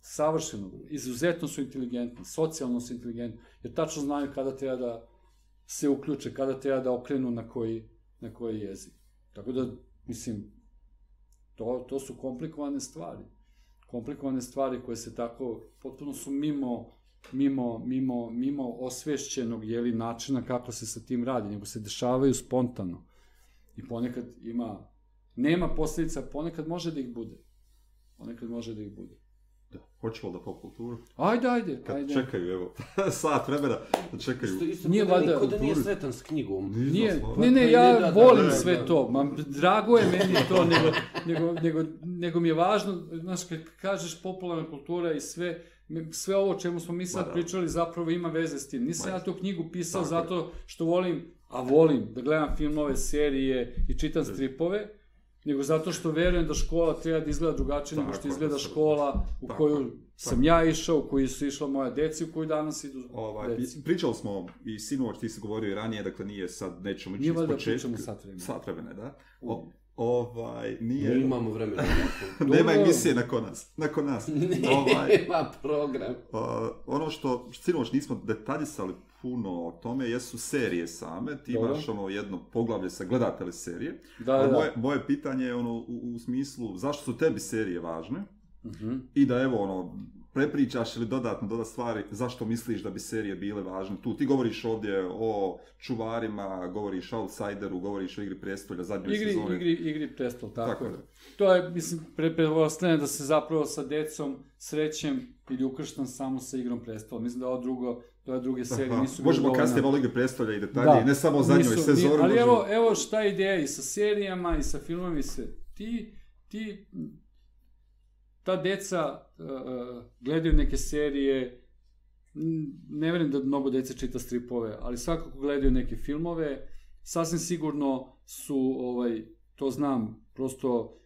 Savršeno, izuzetno su inteligentni, socijalno su inteligentni, jer tačno znaju kada treba da se uključe, kada treba da okrenu na koji, na koji jezik. Tako da, mislim, to, to su komplikovane stvari. Komplikovane stvari koje se tako, potpuno su mimo, mimo, mimo, mimo osvešćenog jeli, načina kako se sa tim radi, nego se dešavaju spontano. I ponekad ima, nema posledica, ponekad može da ih bude. Ponekad može da ih bude. Da. Hoćemo da pop kulturu? Ajde, ajde, Kad ajde. čekaju, evo, sat vremena da čekaju. Isto, isto Nije nije, valjda niko da nije sretan s knjigom. Nije, znao, ne, ne, Pa ja ide da- volim da, sve da. to, ma, drago je meni to, nego, nego, nego, nego mi je važno, znaš, kad kažeš popularna kultura i sve, sve ovo o čemu smo mi sad da. pričali zapravo ima veze s tim. Nisam ja tu knjigu pisao tako zato što volim, a volim da gledam filmove, serije i čitam stripove, nego zato što verujem da škola treba da izgleda drugačije nego što izgleda škola u Tako, koju sam ja išao, u koju su išla moja deca i u koju danas idu Ovaj, deca. i- pričali smo i sinoć ti si govorio i ranije, dakle nije sad, nećemo ići Nije iz početka. pričamo sat vremena. Sat vremena, da. O, ovaj, Mi nije... imamo vremena. Nema emisije nakon nas. Nakon nas. ovaj, Nema program. Uh, ono što sinoć nismo detaljisali puno o tome jesu serije same. Ti Dobro. imaš ono jedno poglavlje sa gledatelje serije. Da, da. moje, moje pitanje je ono u, u smislu zašto su tebi serije važne Mhm. i da evo ono prepričaš ili dodatno doda stvari zašto misliš da bi serije bile važne tu. Ti govoriš ovdje o čuvarima, govoriš o outsideru, govoriš o igri prestolja, zadnjoj igri, sezoni. Igri, igri prestol, tako, Tako je. je. To je, mislim, pre, da se zapravo sa decom srećem ili ukrštam samo sa igrom prestola. Mislim da ovo drugo, da ove druge serije nisu bile Možemo kasnije malo igre prestolja i detalje, Da. ne samo o zadnjoj sezoni. ni- ali možemo- evo, evo šta je ideja i sa serijama i sa filmom i sve. Ti, ti, ta deca gledaju neke serije, ne vjerujem da mnogo dece čita stripove, ali svakako gledaju neke filmove, sasvim sigurno su, ovaj, to znam, prosto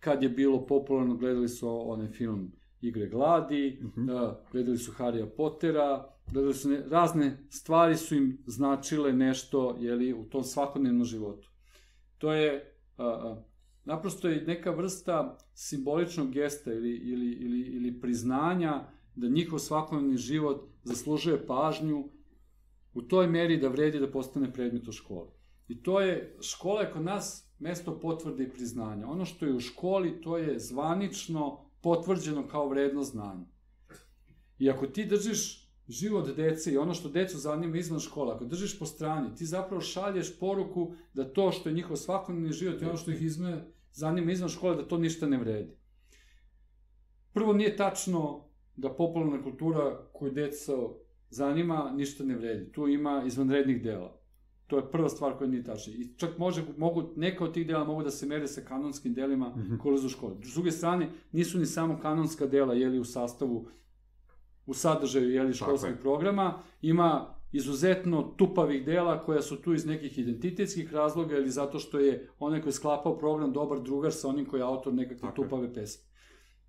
kad je bilo popularno, gledali su onaj film Igre gladi, Mhm. da, gledali su Harrya Pottera, gledali su ne, razne stvari su im značile nešto jeli, u tom svakodnevnom životu. To je, a, a, naprosto je neka vrsta simboličnog gesta ili, ili, ili, ili priznanja da njihov svakodnevni život zaslužuje pažnju u toj meri da vredi da postane predmet u školi. I to je, škola je kod nas mesto potvrde i priznanja. Ono što je u školi, to je zvanično potvrđeno kao vredno znanje. I ako ti držiš život dece i ono što decu zanima izvan škola, ako držiš po strani, ti zapravo šalješ poruku da to što je njihov svakodnevni život i ono što ih izme, zanima izvan škole, da to ništa ne vredi. Prvo, nije tačno da popularna kultura koju deca zanima ništa ne vredi. Tu ima izvanrednih dela. To je prva stvar koja nije tačna. I čak može, mogu, neka od tih dela mogu da se mere sa kanonskim delima Mhm. koje ulaze u školu. S druge strane, nisu ni samo kanonska dela, jeli u sastavu, u sadržaju jeli, školskih je. programa, ima izuzetno tupavih dela koja su tu iz nekih identitetskih razloga ili zato što je onaj koji je sklapao program dobar drugar sa onim koji je autor nekakve Tako tupave pesme.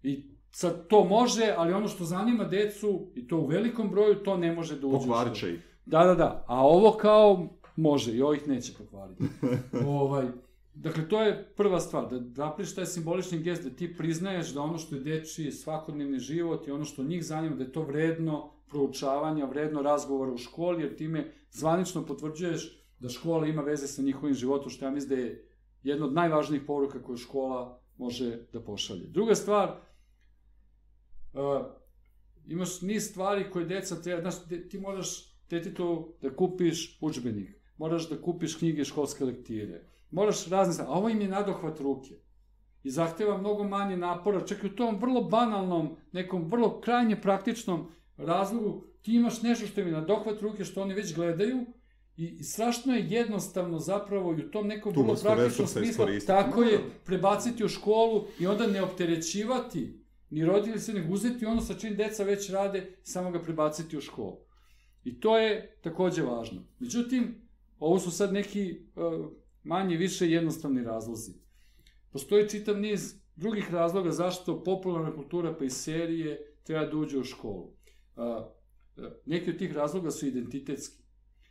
I sad to može, ali ono što zanima decu, i to u velikom broju, to ne može da uđe Pokvarit će ih. Da, da, da. A ovo kao može i ovih neće pokvariti. ovaj, dakle, to je prva stvar, da napraviš taj simbolični gest, da ti priznaješ da ono što je dečiji svakodnevni život i ono što njih zanima, da je to vredno proučavanja, vredno razgovora u školi, jer time zvanično potvrđuješ da škola ima veze sa njihovim životom, što ja mislim da je jedna od najvažnijih poruka koju škola može da pošalje. Druga stvar, uh, imaš niz stvari koje deca treba, znaš, de- ti moraš detetu da kupiš udžbenik, moraš da kupiš knjige školske lektire, moraš razne stvari, a ovo im je nadohvat ruke. I zahteva mnogo manje napora, čak i u tom vrlo banalnom, nekom vrlo krajnje praktičnom razlogu, ti imaš nešto što je na dohvat ruke, što oni već gledaju, i, strašno je jednostavno zapravo i u tom nekom vrlo vrstu praktičnom smislu, tako Da. je, prebaciti u školu i onda ne opterećivati ni roditelji se nego uzeti ono sa čim deca već rade i samo ga prebaciti u školu. I to je takođe važno. Međutim, ovo su sad neki uh, manje više jednostavni razlozi. Postoji čitav niz drugih razloga zašto popularna kultura pa i serije treba da uđe u školu. Uh, uh, neki od tih razloga su identitetski.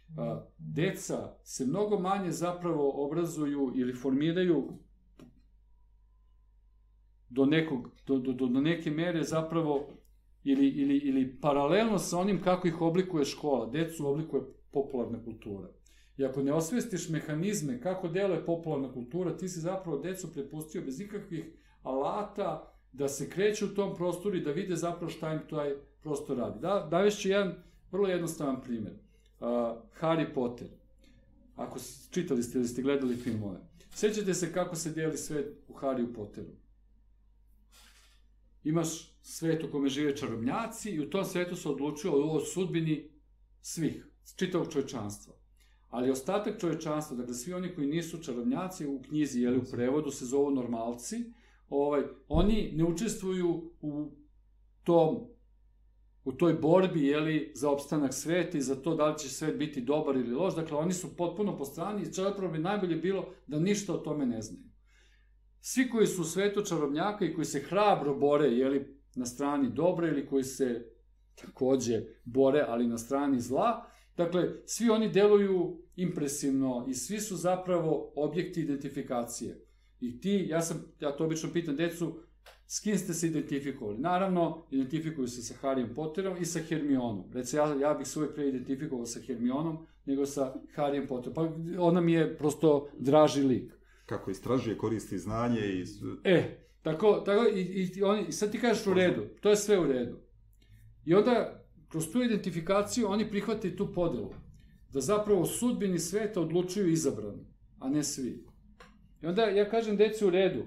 Uh, deca se mnogo manje zapravo obrazuju ili formiraju do, nekog, do, do, do, do neke mere zapravo ili, ili, ili paralelno sa onim kako ih oblikuje škola, decu oblikuje popularna kultura. I ako ne osvestiš mehanizme kako deluje popularna kultura, ti si zapravo decu prepustio bez ikakvih alata da se kreću u tom prostoru i da vide zapravo šta im taj prostor radi. Da, davešću jedan vrlo jednostavan primer. Uh, Harry Potter. Ako čitali ste ili ste gledali filmove. Sećate se kako se deli svet u Harry Potteru? Imaš svet u kome žive čarobnjaci i u tom svetu se odlučuje o sudbini svih, čitavog čovečanstva. Ali ostatak čovečanstva, dakle svi oni koji nisu čarobnjaci u knjizi, jeli u prevodu se zovu normalci, ovaj, oni ne učestvuju u tom u toj borbi jeli, za opstanak sveta i za to da li će svet biti dobar ili loš. Dakle, oni su potpuno po strani i zapravo bi najbolje bilo da ništa o tome ne znaju. Svi koji su u svetu čarobnjaka i koji se hrabro bore jeli, na strani dobra ili koji se takođe bore, ali na strani zla, dakle, svi oni deluju impresivno i svi su zapravo objekti identifikacije. I ti, ja sam, ja to obično pitam decu, s kim ste se identifikovali? Naravno, identifikuju se sa Harryem Potterom i sa Hermionom. Reci, ja, ja bih se uvek pre identifikovao sa Hermionom nego sa Harryem Potterom. Pa ona mi je prosto draži lik. Kako istražuje, koristi znanje i... E, tako, tako i, i, oni, sad ti kažeš u redu, to je sve u redu. I onda, kroz tu identifikaciju, oni prihvate tu podelu. Da zapravo sudbini sveta odlučuju izabrani, a ne svi. I onda ja kažem deci u redu,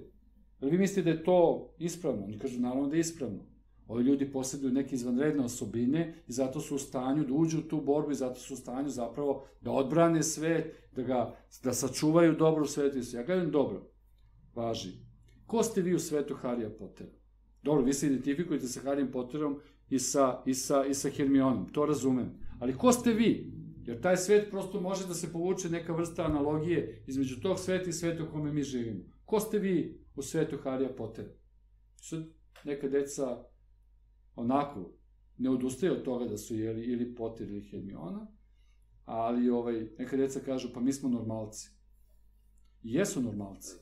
ali vi mislite da je to ispravno? Oni kažu naravno da je ispravno. Ovi ljudi posjeduju neke izvanredne osobine i zato su u stanju da uđu u tu borbu i zato su u stanju zapravo da odbrane svet, da, ga, da sačuvaju dobro u svetu. Ja kažem dobro, važi. Ko ste vi u svetu Harija Pottera? Dobro, vi se identifikujete sa Harijem Potterom i sa, i sa, i sa Hermionom, to razumem. Ali ko ste vi? Jer taj svet prosto može da se povuče neka vrsta analogije između tog sveta i sveta u kome mi živimo. Ko ste vi u svetu Harija Pottera? Sad neka deca onako ne odustaje od toga da su jeli ili Potter ili Hermiona, ali ovaj, neka deca kažu pa mi smo normalci. I jesu normalci.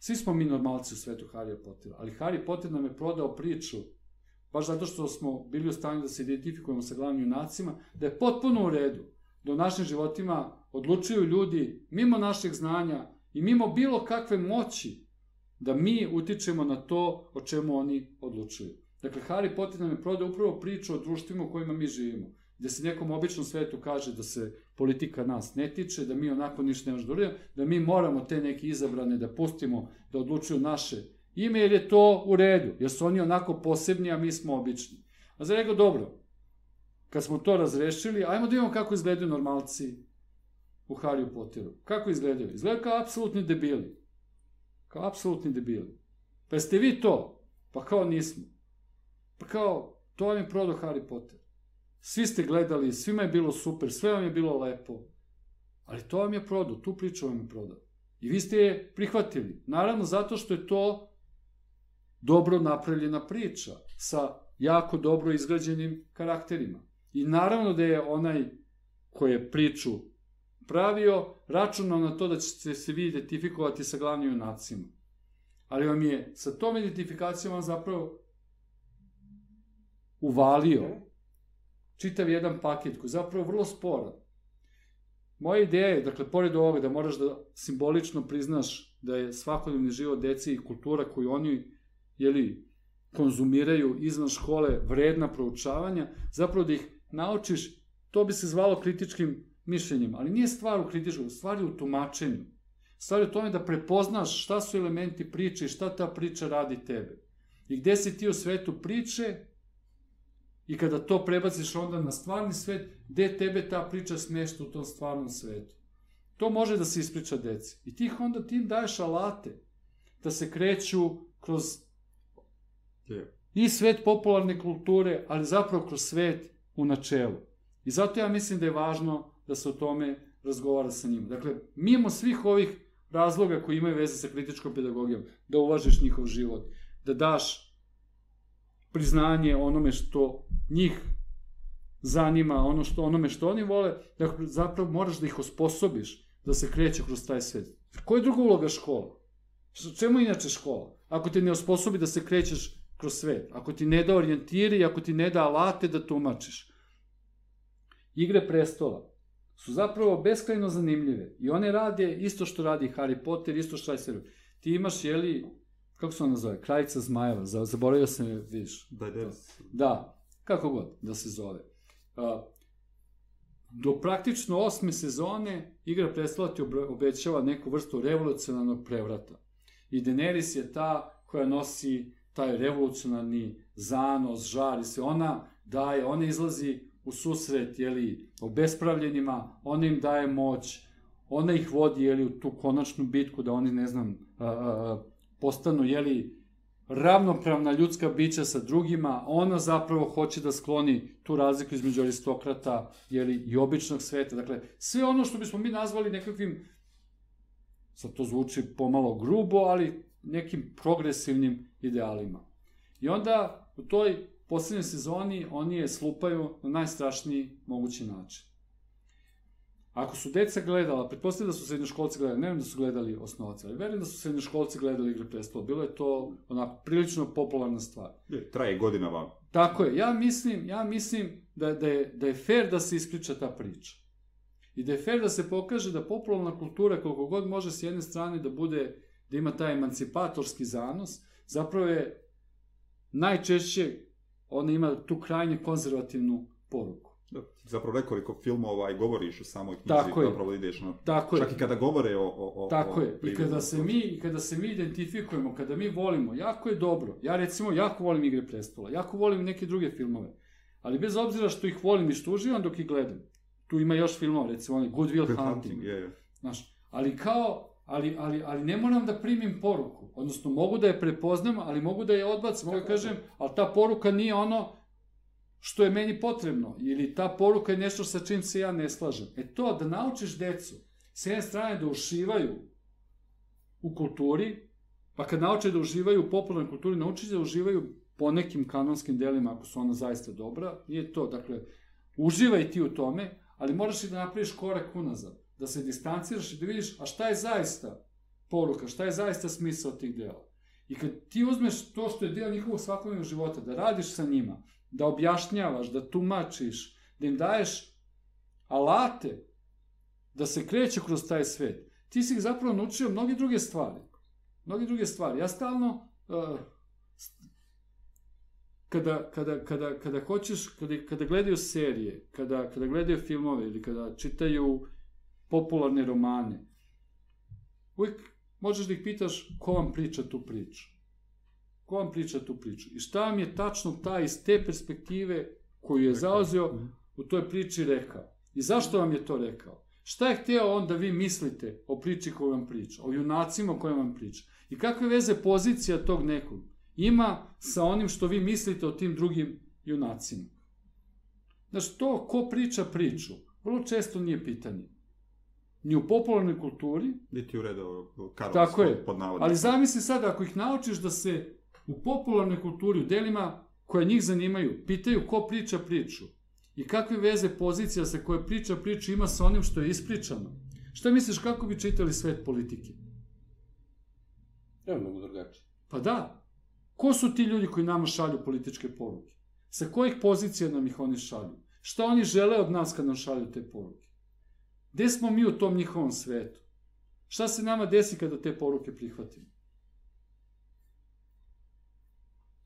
Svi smo mi normalci u svetu Harija Pottera, ali Harry Potter nam je prodao priču baš zato što smo bili u stanju da se identifikujemo sa glavnim junacima, da je potpuno u redu da u našim životima odlučuju ljudi mimo našeg znanja i mimo bilo kakve moći da mi utičemo na to o čemu oni odlučuju. Dakle, Harry Potter nam je prodao upravo priču o društvima u kojima mi živimo, gde se nekom običnom svetu kaže da se politika nas ne tiče, da mi onako ništa ne možemo da da mi moramo te neke izabrane da pustimo da odlučuju naše ime, jer je to u redu, jer su oni onako posebni, a mi smo obični. A za rekao, dobro, kad smo to razrešili, ajmo da vidimo kako izgledaju normalci u Harry Potteru. Kako izgledaju? Izgledaju kao apsolutni debili. Kao apsolutni debili. Pa ste vi to? Pa kao nismo. Pa kao, to vam je prodao Harry Potter. Svi ste gledali, svima je bilo super, sve vam je bilo lepo. Ali to vam je prodao, tu priču vam je prodao. I vi ste je prihvatili. Naravno, zato što je to dobro napravljena priča sa jako dobro izgrađenim karakterima. I naravno da je onaj koji je priču pravio računao na to da ćete se vi identifikovati sa glavnim junacima. Ali vam je sa tom identifikacijom vam zapravo uvalio čitav jedan paket koji je zapravo vrlo sporan. Moja ideja je, dakle, pored ovoga da moraš da simbolično priznaš da je svakodnevni život deci i kultura koju oni, jeli, konzumiraju izvan škole vredna proučavanja, zapravo da ih naučiš, to bi se zvalo kritičkim mišljenjem, ali nije stvar u kritičkom, stvar je u tumačenju. Stvar je u tome da prepoznaš šta su elementi priče i šta ta priča radi tebe. I gde si ti u svetu priče i kada to prebaciš onda na stvarni svet, gde tebe ta priča smešta u tom stvarnom svetu. To može da se ispriča deci. I ti onda tim daješ alate da se kreću kroz i svet popularne kulture, ali zapravo kroz svet u načelu. I zato ja mislim da je važno da se o tome razgovara sa njima. Dakle, mimo svih ovih razloga koji imaju veze sa kritičkom pedagogijom, da uvažiš njihov život, da daš priznanje onome što njih zanima, ono što, onome što oni vole, dakle, zapravo moraš da ih osposobiš da se kreće kroz taj svet. Koja je druga uloga škola? Čemu inače škola? Ako te ne osposobi da se krećeš kroz svet, ako ti ne da orijentire i ako ti ne da alate da tumačiš. Igre prestola su zapravo beskrajno zanimljive i one rade isto što radi Harry Potter, isto što radi sve. Ti imaš, jeli, kako se on nazove, Kraljica zmajeva, zaboravio sam je, vidiš. Daenerys. Da, kako god da se zove. Do praktično osme sezone Igra prestola ti obećava neku vrstu revolucionarnog prevrata. I Daenerys je ta koja nosi taj revolucionarni zanos, žar i sve, ona daje, ona izlazi u susret, jeli, obespravljenima, ona im daje moć, ona ih vodi, jeli, u tu konačnu bitku da oni, ne znam, a, a, postanu, jeli, ravnopravna ljudska bića sa drugima, ona zapravo hoće da skloni tu razliku između aristokrata jeli, i običnog sveta. Dakle, sve ono što bismo mi nazvali nekakvim, sad to zvuči pomalo grubo, ali nekim progresivnim idealima. I onda u toj poslednjoj sezoni oni je slupaju na najstrašniji mogući način. Ako su deca gledala, pretpostavljam da su srednjoškolci gledali, ne vem da su gledali osnovaca, ali verujem da su srednjoškolci gledali Igre prestola. Bilo je to onako prilično popularna stvar. Je, traje godinama. Tako je. Ja mislim, ja mislim da, da, je, da je fair da se ispriča ta priča. I da je fair da se pokaže da popularna kultura koliko god može s jedne strane da bude, da ima taj emancipatorski zanos, zapravo je najčešće ona ima tu krajnje konzervativnu poruku. Da, zapravo nekoliko filmova i govoriš u samoj knjizi, Tako je. zapravo ideš na... Tako je. Čak i kada govore o... o, o Tako o je. I kada se mi, i kada se mi identifikujemo, kada mi volimo, jako je dobro. Ja recimo jako volim Igre prestola, jako volim neke druge filmove. Ali bez obzira što ih volim i što uživam dok ih gledam. Tu ima još filmova, recimo onaj Good Will Good Hunting. Hunting, je, je. Znaš, ali kao, ali, ali, ali ne moram da primim poruku. Odnosno, mogu da je prepoznam, ali mogu da je odbacim. Mogu da kažem, ali ta poruka nije ono što je meni potrebno. Ili ta poruka je nešto sa čim se ja ne slažem. E to, da naučiš decu, s jedne strane da uživaju u kulturi, pa kad nauče da uživaju u popularnoj kulturi, nauči da uživaju po nekim kanonskim delima, ako su ona zaista dobra, nije to. Dakle, uživaj ti u tome, ali moraš i da napraviš korak unazad, da se distanciraš i da vidiš, a šta je zaista poruka, šta je zaista smisao tih dela. I kad ti uzmeš to što je deo njihovog svakodnevnog života, da radiš sa njima, da objašnjavaš, da tumačiš, da im daješ alate da se kreće kroz taj svet, ti si ih zapravo naučio mnoge druge stvari. Mnoge druge stvari. Ja stalno, uh, kada, kada, kada, kada hoćeš, kada, kada gledaju serije, kada, kada gledaju filmove ili kada čitaju popularne romane, uvijek možeš da ih pitaš ko vam priča tu priču. Ko vam priča tu priču? I šta vam je tačno ta iz te perspektive koju je zauzeo u toj priči rekao? I zašto vam je to rekao? Šta je hteo on da vi mislite o priči koju vam priča? O junacima o kojima vam priča? I kakve veze pozicija tog nekog ima sa onim što vi mislite o tim drugim junacima? Znaš, to ko priča priču, vrlo često nije pitanje. Ni u popularnoj kulturi, Niti u redu Karol Tako je. pod ali zamisli sad ako ih naučiš da se u popularnoj kulturi, u delima koje njih zanimaju, pitaju ko priča priču i kakve veze pozicija sa koje priča priču ima sa onim što je ispričano. Šta misliš kako bi čitali svet politike? Ja mnogo drugačije. Pa da. Ko su ti ljudi koji nama šalju političke poruke? Sa kojih pozicija nam ih oni šalju? Šta oni žele od nas kad nam šalju te poruke? Gde smo mi u tom njihovom svetu? Šta se nama desi kada te poruke prihvatimo?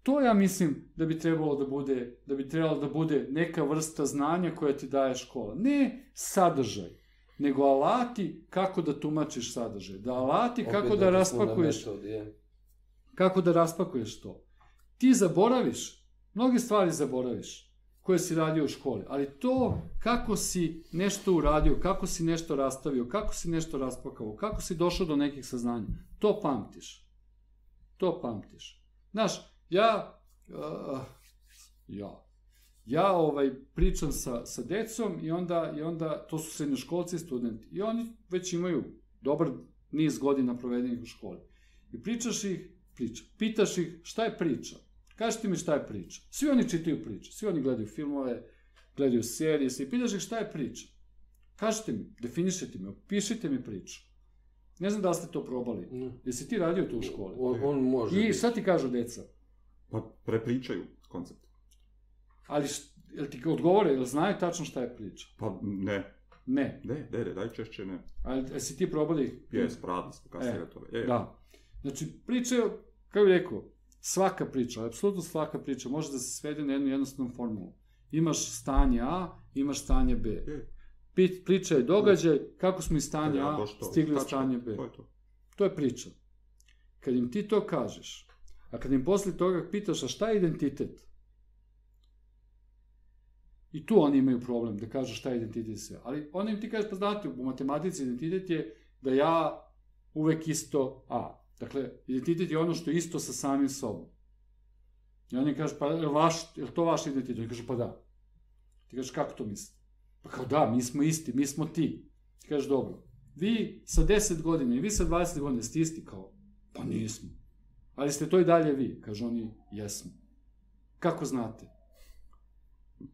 To ja mislim da bi trebalo da bude, da bi trebalo da bude neka vrsta znanja koja ti daje škola. Ne sadržaj, nego alati kako da tumačiš sadržaj. Da alati kako Opet da na raspakuješ metod, je. kako da raspakuješ to. Ti zaboraviš, mnoge stvari zaboraviš koje si radio u školi, ali to kako si nešto uradio, kako si nešto rastavio, kako si nešto raspakao, kako si došao do nekih saznanja, to pamtiš. To pamtiš. Znaš, ja, uh, ja, ja ovaj, pričam sa, sa decom i onda, i onda, to su srednjoškolci i studenti, i oni već imaju dobar niz godina provedenih u školi. I pričaš ih, priča. Pitaš ih šta je priča. Kažete mi šta je priča. Svi oni čitaju priče, svi oni gledaju filmove, gledaju serije, svi pitaš ih šta je priča. Kažite mi, definišite mi, opišite mi priču. Ne znam da li ste to probali. Mm. Jesi ti radio to u školi? On, on može I šta ti kažu deca? Pa prepričaju koncept. Ali, št- jel ti odgovore, jel znaju tačno šta je priča? Pa ne, Ne. ne, ne, ne, najčešće ne. Ali jesi ti probali? Jes, pravili smo kasnije E, to. Je, Da. Znači, priča je, kako bih rekao, svaka priča, apsolutno svaka priča može da se svede na jednu jednostavnu formulu. Imaš stanje A, imaš stanje B. Pi- Priča je događaj, kako smo iz stanja Ja, A stigli u stanje B. To je priča. Kad im ti to kažeš, a kad im posle toga pitaš, a šta je identitet? I tu oni imaju problem da kažu šta je identitet sve. Ali oni im ti kažeš, pa znate, u matematici identitet je da ja uvek isto A. Dakle, identitet je ono što je isto sa samim sobom. I oni kažu, pa je vaš, je to vaš identitet? Oni kažu, pa da. Ti kažeš, kako to mislite? Pa kao da, mi smo isti, mi smo ti. Ti kažeš, dobro. Vi sa 10 godina i vi sa 20 godina ste isti kao, pa nismo. Ali ste to i dalje vi. Kažu oni, jesmo. Kako znate?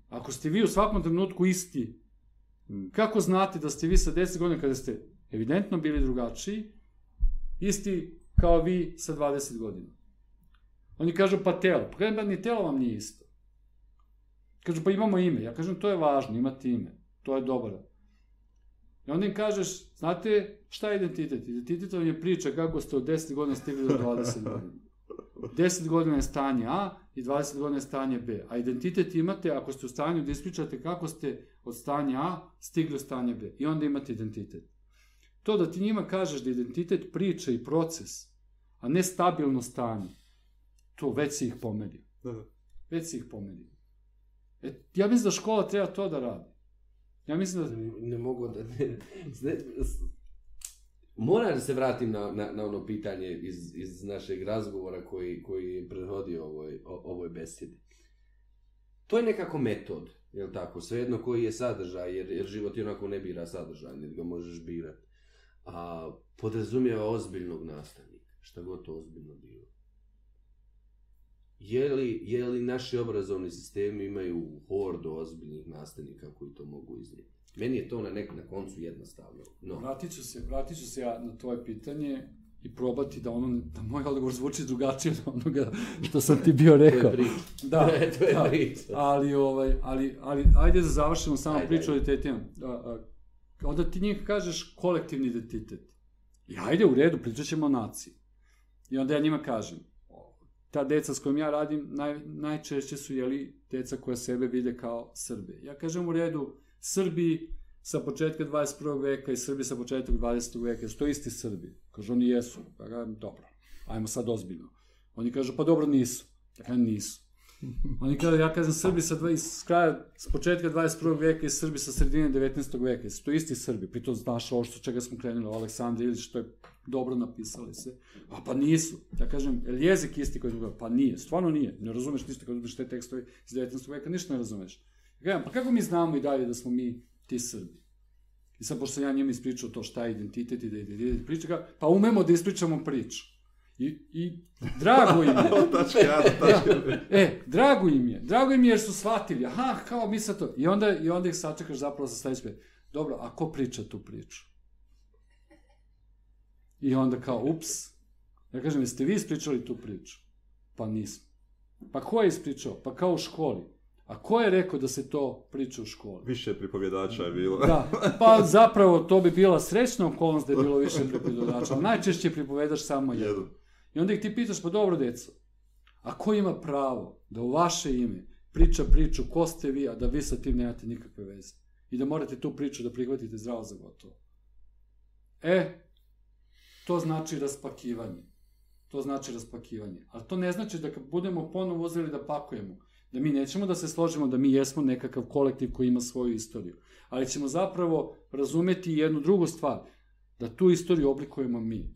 Ako ste vi u svakom trenutku isti, Mm. kako znate da ste vi sa 10 godina kada ste evidentno bili drugačiji, isti kao vi sa 20 godina? Oni kažu pa telo. Pa kažem, ni telo vam nije isto. Kažu pa imamo ime. Ja kažem to je važno, imati ime. To je dobro. I onda im kažeš, znate šta je identitet? Identitet vam je priča kako ste od 10 godina stigli do 20 godina. 10 godina je stanje A, i 20 godina je stanje B. A identitet imate ako ste u stanju da ispričate kako ste od stanja A stigli u stanje B. I onda imate identitet. To da ti njima kažeš da identitet priča i proces, a ne stabilno stanje, to već si ih pomedio. Da, da. Već si ih pomedio. E, ja mislim da škola treba to da radi. Ja mislim da... Ne, ne mogu da... Ne, ne, moram da se vratim na, na, na ono pitanje iz, iz našeg razgovora koji, koji je prethodio ovoj, ovoj besedi. To je nekako metod, jel tako? Svejedno koji je sadržaj, jer, jer život i onako ne bira sadržaj, niti ga možeš birati. A podrazumijeva ozbiljnog nastavnika, šta god to ozbiljno bilo. Je li, je li naši obrazovni sistemi imaju hordu ozbiljnih nastavnika koji to mogu iznijeti? Meni je to na, nek, na koncu jednostavno. No. Vratit ću se, vratit ću se ja na tvoje pitanje i probati da ono, da moj odgovor zvuči drugačije od onoga što sam ti bio To je rekao. priča. Da, to je da. priča. Ali, ovaj, ali, ali, ajde da završimo samo Ajde, priču o identitetima. Onda ti njih kažeš kolektivni identitet. I ajde, u redu, pričat ćemo o naciji. I onda ja njima kažem, ta deca s kojim ja radim, naj, najčešće su, jeli, deca koja sebe vide kao Srbe. Ja kažem u redu, Srbi sa početka 21. veka i Srbi sa početka 20. veka, su to isti Srbi. Kažu, oni jesu. Ja kažem, dobro, ajmo sad ozbiljno. Oni kažu, pa dobro, nisu. Ja kažem, nisu. Oni kažu, ja kažem Srbi sa, dva, iz kraja, s početka 21. veka i Srbi sa sredine 19. veka. Su to isti Srbi. Pritom znaš ovo što čega smo krenuli, Aleksandar Ilić, što je dobro napisali se. A pa nisu. Ja kažem, je li jezik isti koji smo Pa nije, stvarno nije. Ne razumeš ništa kad uzmeš te tekstove iz 19. veka, ništa ne razumeš. Ja kažem, pa kako mi znamo i dalje da smo mi ti Srbi? I sad, pošto sam ja njima ispričao to šta je identitet i da je identitet priča, kao, pa umemo da ispričamo priču. I, i drago im je. Od tačke A do tačke B. E, drago im je. Drago im je jer su shvatili. Aha, kao mi sad to. I onda, i onda ih sačekaš zapravo sa sledeće. Dobro, a ko priča tu priču? I onda kao, ups. Ja kažem, jeste vi ispričali tu priču? Pa nismo. Pa ko je ispričao? Pa kao u školi. A ko je rekao da se to priča u školi? Više pripovjedača je bilo. Da, pa zapravo to bi bila srećna okolnost da je bilo više pripovjedača, najčešće je pripovedač samo. Jedan. I onda ih ti pitaš, pa dobro, deco, a ko ima pravo da u vaše ime priča priču ko ste vi, a da vi sa tim nemate nikakve veze? I da morate tu priču da prihvatite zdravo za gotovo. E, to znači raspakivanje. To znači raspakivanje. Ali to ne znači da kad budemo ponovo uzeli da pakujemo, da mi nećemo da se složimo da mi jesmo nekakav kolektiv koji ima svoju istoriju. Ali ćemo zapravo razumeti jednu drugu stvar, da tu istoriju oblikujemo mi.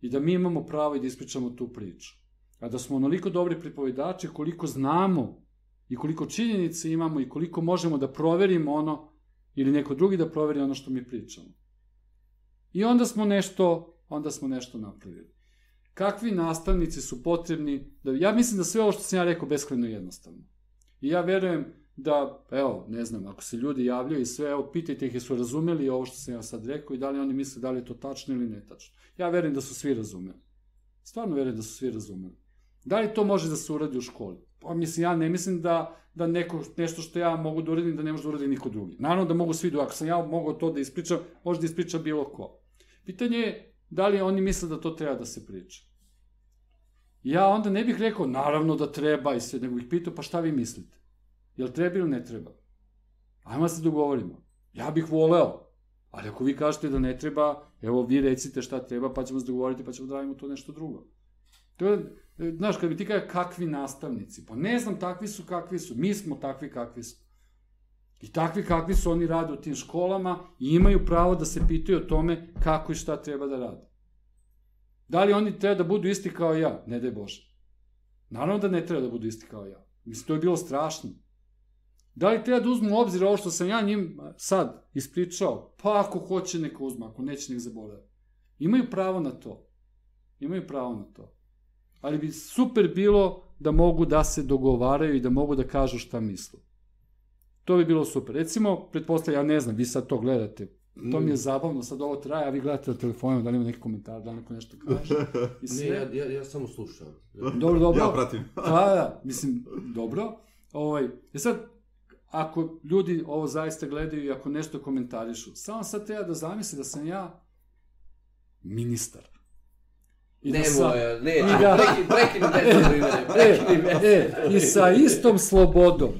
I da mi imamo pravo i da ispričamo tu priču. A da smo onoliko dobri pripovedači koliko znamo i koliko činjenice imamo i koliko možemo da proverimo ono ili neko drugi da proveri ono što mi pričamo. I onda smo nešto, onda smo nešto napravili. Kakvi nastavnici su potrebni? Da, ja mislim da sve ovo što sam ja rekao beskrajno jednostavno. I ja verujem da, evo, ne znam, ako se ljudi javljaju i sve, evo, pitajte ih jesu razumeli ovo što sam ja sad rekao i da li oni misle da li je to tačno ili ne tačno. Ja verujem da su svi razumeli. Stvarno verujem da su svi razumeli. Da li to može da se uradi u školi? Pa mislim, ja ne mislim da, da neko, nešto što ja mogu da uradim, da ne može da uradi niko drugi. Naravno da mogu svi da, ako sam ja mogao to da ispričam, može da ispriča bilo ko. Pitanje je da li oni misle da to treba da se priča. Ja onda ne bih rekao, naravno da treba i sve, nego bih pitao, pa šta vi mislite? Jel treba ili ne treba? Ajmo da se dogovorimo. Ja bih voleo, ali ako vi kažete da ne treba, evo vi recite šta treba, pa ćemo se dogovoriti, pa ćemo da radimo to nešto drugo. To je, e, znaš, kad bi ti kaže kakvi nastavnici, pa ne znam, takvi su kakvi su, mi smo takvi kakvi smo. I takvi kakvi su oni rade u tim školama i imaju pravo da se pitaju o tome kako i šta treba da rade. Da li oni treba da budu isti kao ja? Ne daj Bože. Naravno da ne treba da budu isti kao ja. Mislim, to je bilo strašno. Da li treba da uzmu u obzir ovo što sam ja njim sad ispričao? Pa ako hoće neka uzma, ako neće nek zaboravi. Imaju pravo na to. Imaju pravo na to. Ali bi super bilo da mogu da se dogovaraju i da mogu da kažu šta misle. To bi bilo super. Recimo, pretpostavljam, ja ne znam, vi sad to gledate. To mi je zabavno, sad ovo traje, a vi gledate na telefonu, da li ima neki komentar, da li neko nešto kaže. I Ne, sve. ja, ja, ja samo slušam. Dobro, dobro. Ja pratim. Da, da, mislim, dobro. Ovaj, e sad, ako ljudi ovo zaista gledaju i ako nešto komentarišu, samo sad treba da zamisli da sam ja ministar. I da sa- ne, da- prekini, prekini primjere, prekini E, deset. e, i sa istom slobodom,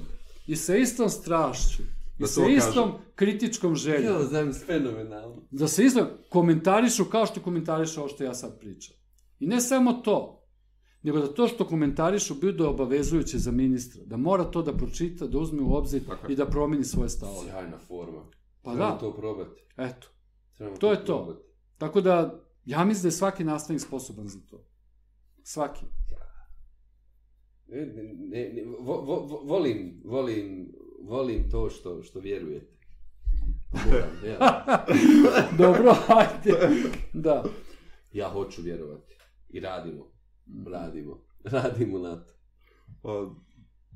i sa istom strašću, i Da sa to istom kritičkom željom, Jo, znam, fenomenalno. da se isto komentarišu kao što komentarišu ovo što ja sad pričam. I ne samo to, nego da to što komentarišu bude obavezujuće za ministra, da mora to da pročita, da uzme u obzir Tako je. i da promeni svoje stavove. Sjajna forma. Pa Trebamo da. to probati. Eto, Trebamo To je to. probati. tako da ja mislim da je svaki nastavnik sposoban za to. Svaki. Ne, ne, ne, vo, vo, vo- volim, volim, volim to što, što vjerujete. Moram, ja. Dobro, ajde. Da. ja hoću vjerovati. I radimo. Radimo. Radimo na to. Pa,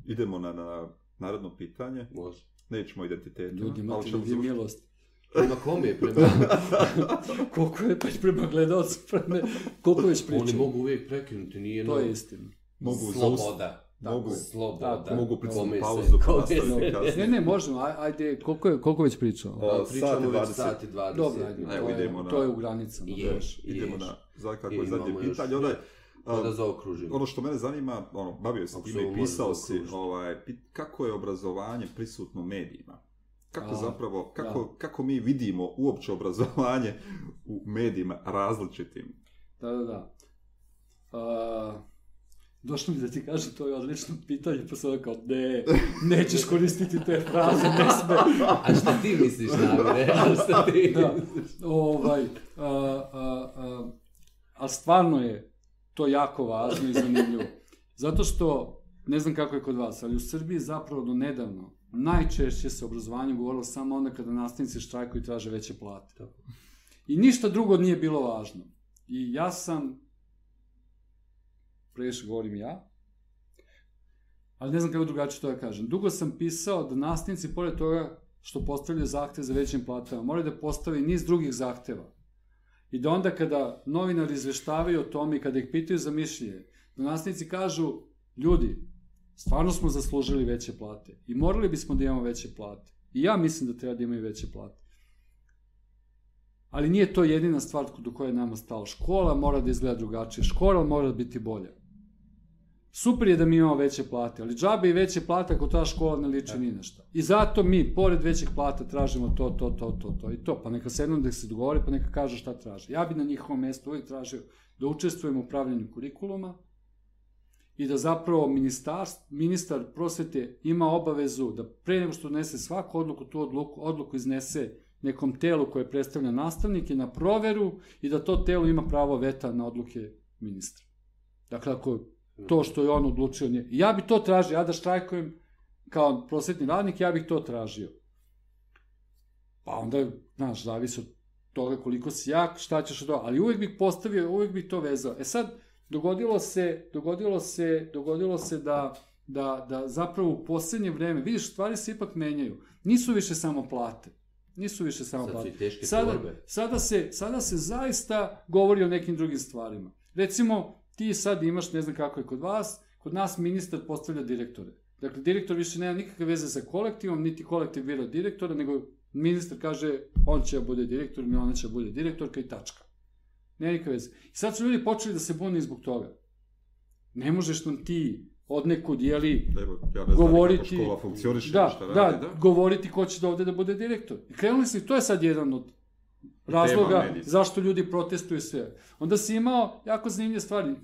idemo na, na naredno pitanje. Može. Nećemo identitetima. Ljudi, imate ljudi milost. Prema kome? Prema... Koliko je već prema gledalcu, prema... Koliko je već pričao? Oni mogu uvijek prekinuti, nije To je istina. Mogu Sloboda. Mogu- Sloboda. tako, mogu se- pauzu, pa nastaviti kasnije. Ne, ne, možemo, aj- ajde, koliko je, koliko je već pričao? O, Pa, sat Pričamo već 20. sat i 20. Dobro, ajde, Evo, to, je, idemo na- to je u granicama. Je. baš. Idemo Ješ. na za kako je zadnje pitanje. Onda, Pa da zaokružimo. ono što mene zanima, ono, bavio Ako time se i pisao si, ovaj, kako je obrazovanje prisutno medijima? Kako A, zapravo, kako, da. kako mi vidimo uopće obrazovanje u medijima različitim? Da, da, da. A, došlo mi da ti kažem, to je odlično pitanje, pa sam kao, ne, nećeš koristiti te fraze, ne sme. A šta ti misliš, Namire? A šta ti Da. Ovaj, a, a, a, ali stvarno je to jako važno i zanimljivo. Zato što, ne znam kako je kod vas, ali u Srbiji zapravo do nedavno najčešće se obrazovanje govorilo samo onda kada nastavnici štrajkuju i traže veće plate. I ništa drugo nije bilo važno. I ja sam, previše govorim ja, ali ne znam kako drugačije to da kažem. Dugo sam pisao da nastavnici, pored toga što postavljaju zahtev za većim platama, moraju da postave niz drugih zahteva. I da onda kada novinari izveštavaju o tome i kada ih pitaju za mišljenje, da nastavnici kažu, ljudi, stvarno smo zaslužili veće plate i morali bismo da imamo veće plate. I ja mislim da treba da imaju veće plate. Ali nije to jedina stvar do koje je nama stalo. Škola mora da izgleda drugačije, škola mora biti bolja. Super je da mi imamo veće plate, ali džabe i veće plate ako ta škola ne liči ni na šta. I zato mi, pored većih plata, tražimo to, to, to, to, to i to. Pa neka sednu da se dogovore, pa neka kažu šta traže. Ja bi na njihovom mjestu uvijek tražio da učestvujem u upravljanju kurikuluma i da zapravo ministarst, ministar prosvete ima obavezu da pre nego što donese svaku odluku, tu odluku, odluku iznese nekom telu koje predstavlja nastavnike na proveru i da to telo ima pravo veta na odluke ministra. Dakle, ako to što je on odlučio. Ja bi to tražio, ja da štrajkujem kao prosvetni radnik, ja bih to tražio. Pa onda, znaš, zavisi od toga koliko si jak, šta ćeš od toga, ali uvijek bih postavio, uvijek bih to vezao. E sad, dogodilo se, dogodilo se, dogodilo se da, da, da zapravo u posljednje vreme, vidiš, stvari se ipak menjaju. Nisu više samo plate. Nisu više samo Sad su plate. Sada, torbe. sada, se, sada se zaista govori o nekim drugim stvarima. Recimo, ti sad imaš, ne znam kako je kod vas, kod nas ministar postavlja direktore. Dakle, direktor više nema nikakve veze sa kolektivom, niti kolektiv bira direktora, nego ministar kaže on će da bude direktor ili ona će da bude direktorka i tačka. Nema nikakve veze. I sad su ljudi počeli da se buni zbog toga. Ne možeš nam ti od nekud, jeli, Evo, ja ne govoriti... da, da, radi, da. govoriti ko će da ovde da bude direktor. I krenuli i to je sad jedan od razloga zašto ljudi protestuju sve. Onda si imao jako zanimljive stvari. E,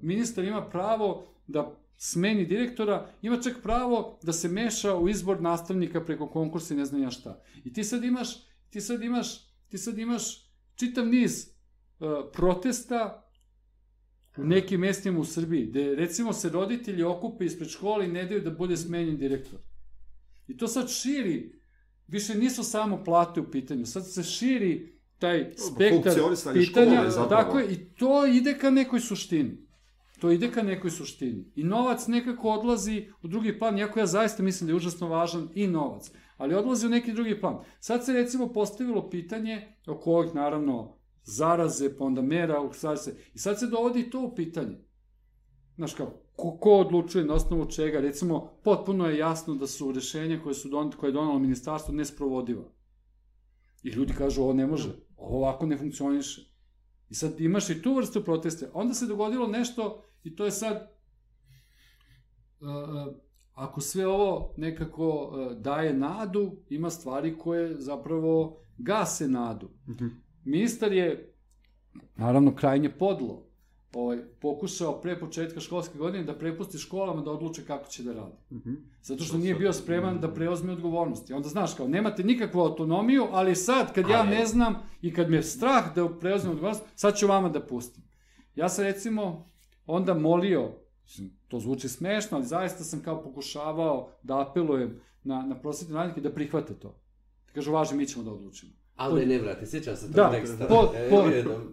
Ministar ima pravo da smeni direktora, ima čak pravo da se meša u izbor nastavnika preko konkursa i ne znam ja šta. I ti sad imaš, ti sad imaš, ti sad imaš čitav niz e, protesta u nekim mestima u Srbiji, gde recimo se roditelji okupe ispred škole i ne daju da bude smenjen direktor. I to sad širi, više nisu samo plate u pitanju, sad se širi taj spektar pitanja, tako je, i to ide ka nekoj suštini. To ide ka nekoj suštini. I novac nekako odlazi u drugi plan, iako ja zaista mislim da je užasno važan i novac, ali odlazi u neki drugi plan. Sad se recimo postavilo pitanje, oko ovih naravno zaraze, pa onda mera, sad se, i sad se dovodi to u pitanje. Znaš kao, ko, ko odlučuje na osnovu čega, recimo, potpuno je jasno da su rešenja koje, su don, koje je donalo ministarstvo nesprovodiva. I ljudi kažu, ovo ne može, ovako ne funkcioniše. I sad imaš i tu vrstu proteste. Onda se dogodilo nešto, i to je sad, uh, ako sve ovo nekako uh, daje nadu, ima stvari koje zapravo gase nadu. Mhm. Ministar je, naravno, krajnje podlo, ovaj, pokušao pre početka školske godine da prepusti školama da odluče kako će da rade. Mhm. Zato što nije bio spreman da preozme odgovornosti. Onda znaš kao, nemate nikakvu autonomiju, ali sad kad ja ne znam i kad me je strah da preozmem odgovornost, sad ću vama da pustim. Ja sam recimo onda molio, to zvuči smešno, ali zaista sam kao pokušavao da apelujem na, na prosvetne radnike da prihvate to. Da kažu, važi, mi ćemo da odlučimo. Ali da ne vrati, sjećam se tog Da, teksta. pod, E, pod,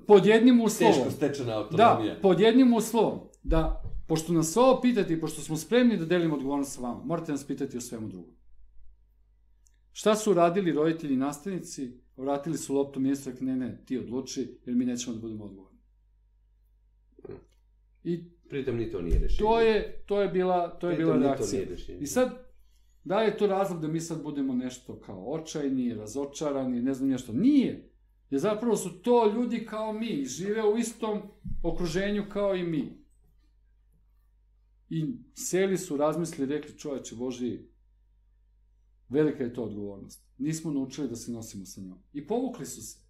pod jednim uslovom. Teško stečena Da, autonomija. pod jednim uslovom, da, pošto nas ovo pitate i pošto smo spremni da delimo odgovornost sa vama, morate nas pitati o svemu drugom. Šta su radili roditelji i nastavnici? Vratili su loptu ministru, rekli, ne, ne, ti odluči, jer mi nećemo da budemo odgovorni. I Pritom ni to nije rešenje. to je, to je bila, to je bila Pritom to reakcija. I sad, da li je to razlog da mi sad budemo nešto kao očajni, razočarani, ne znam nešto? Nije. Jer zapravo su to ljudi kao mi, žive u istom okruženju kao i mi. I seli su, razmislili, rekli, čoveče, Boži, velika je to odgovornost. Nismo naučili da se nosimo sa njom. I povukli su se.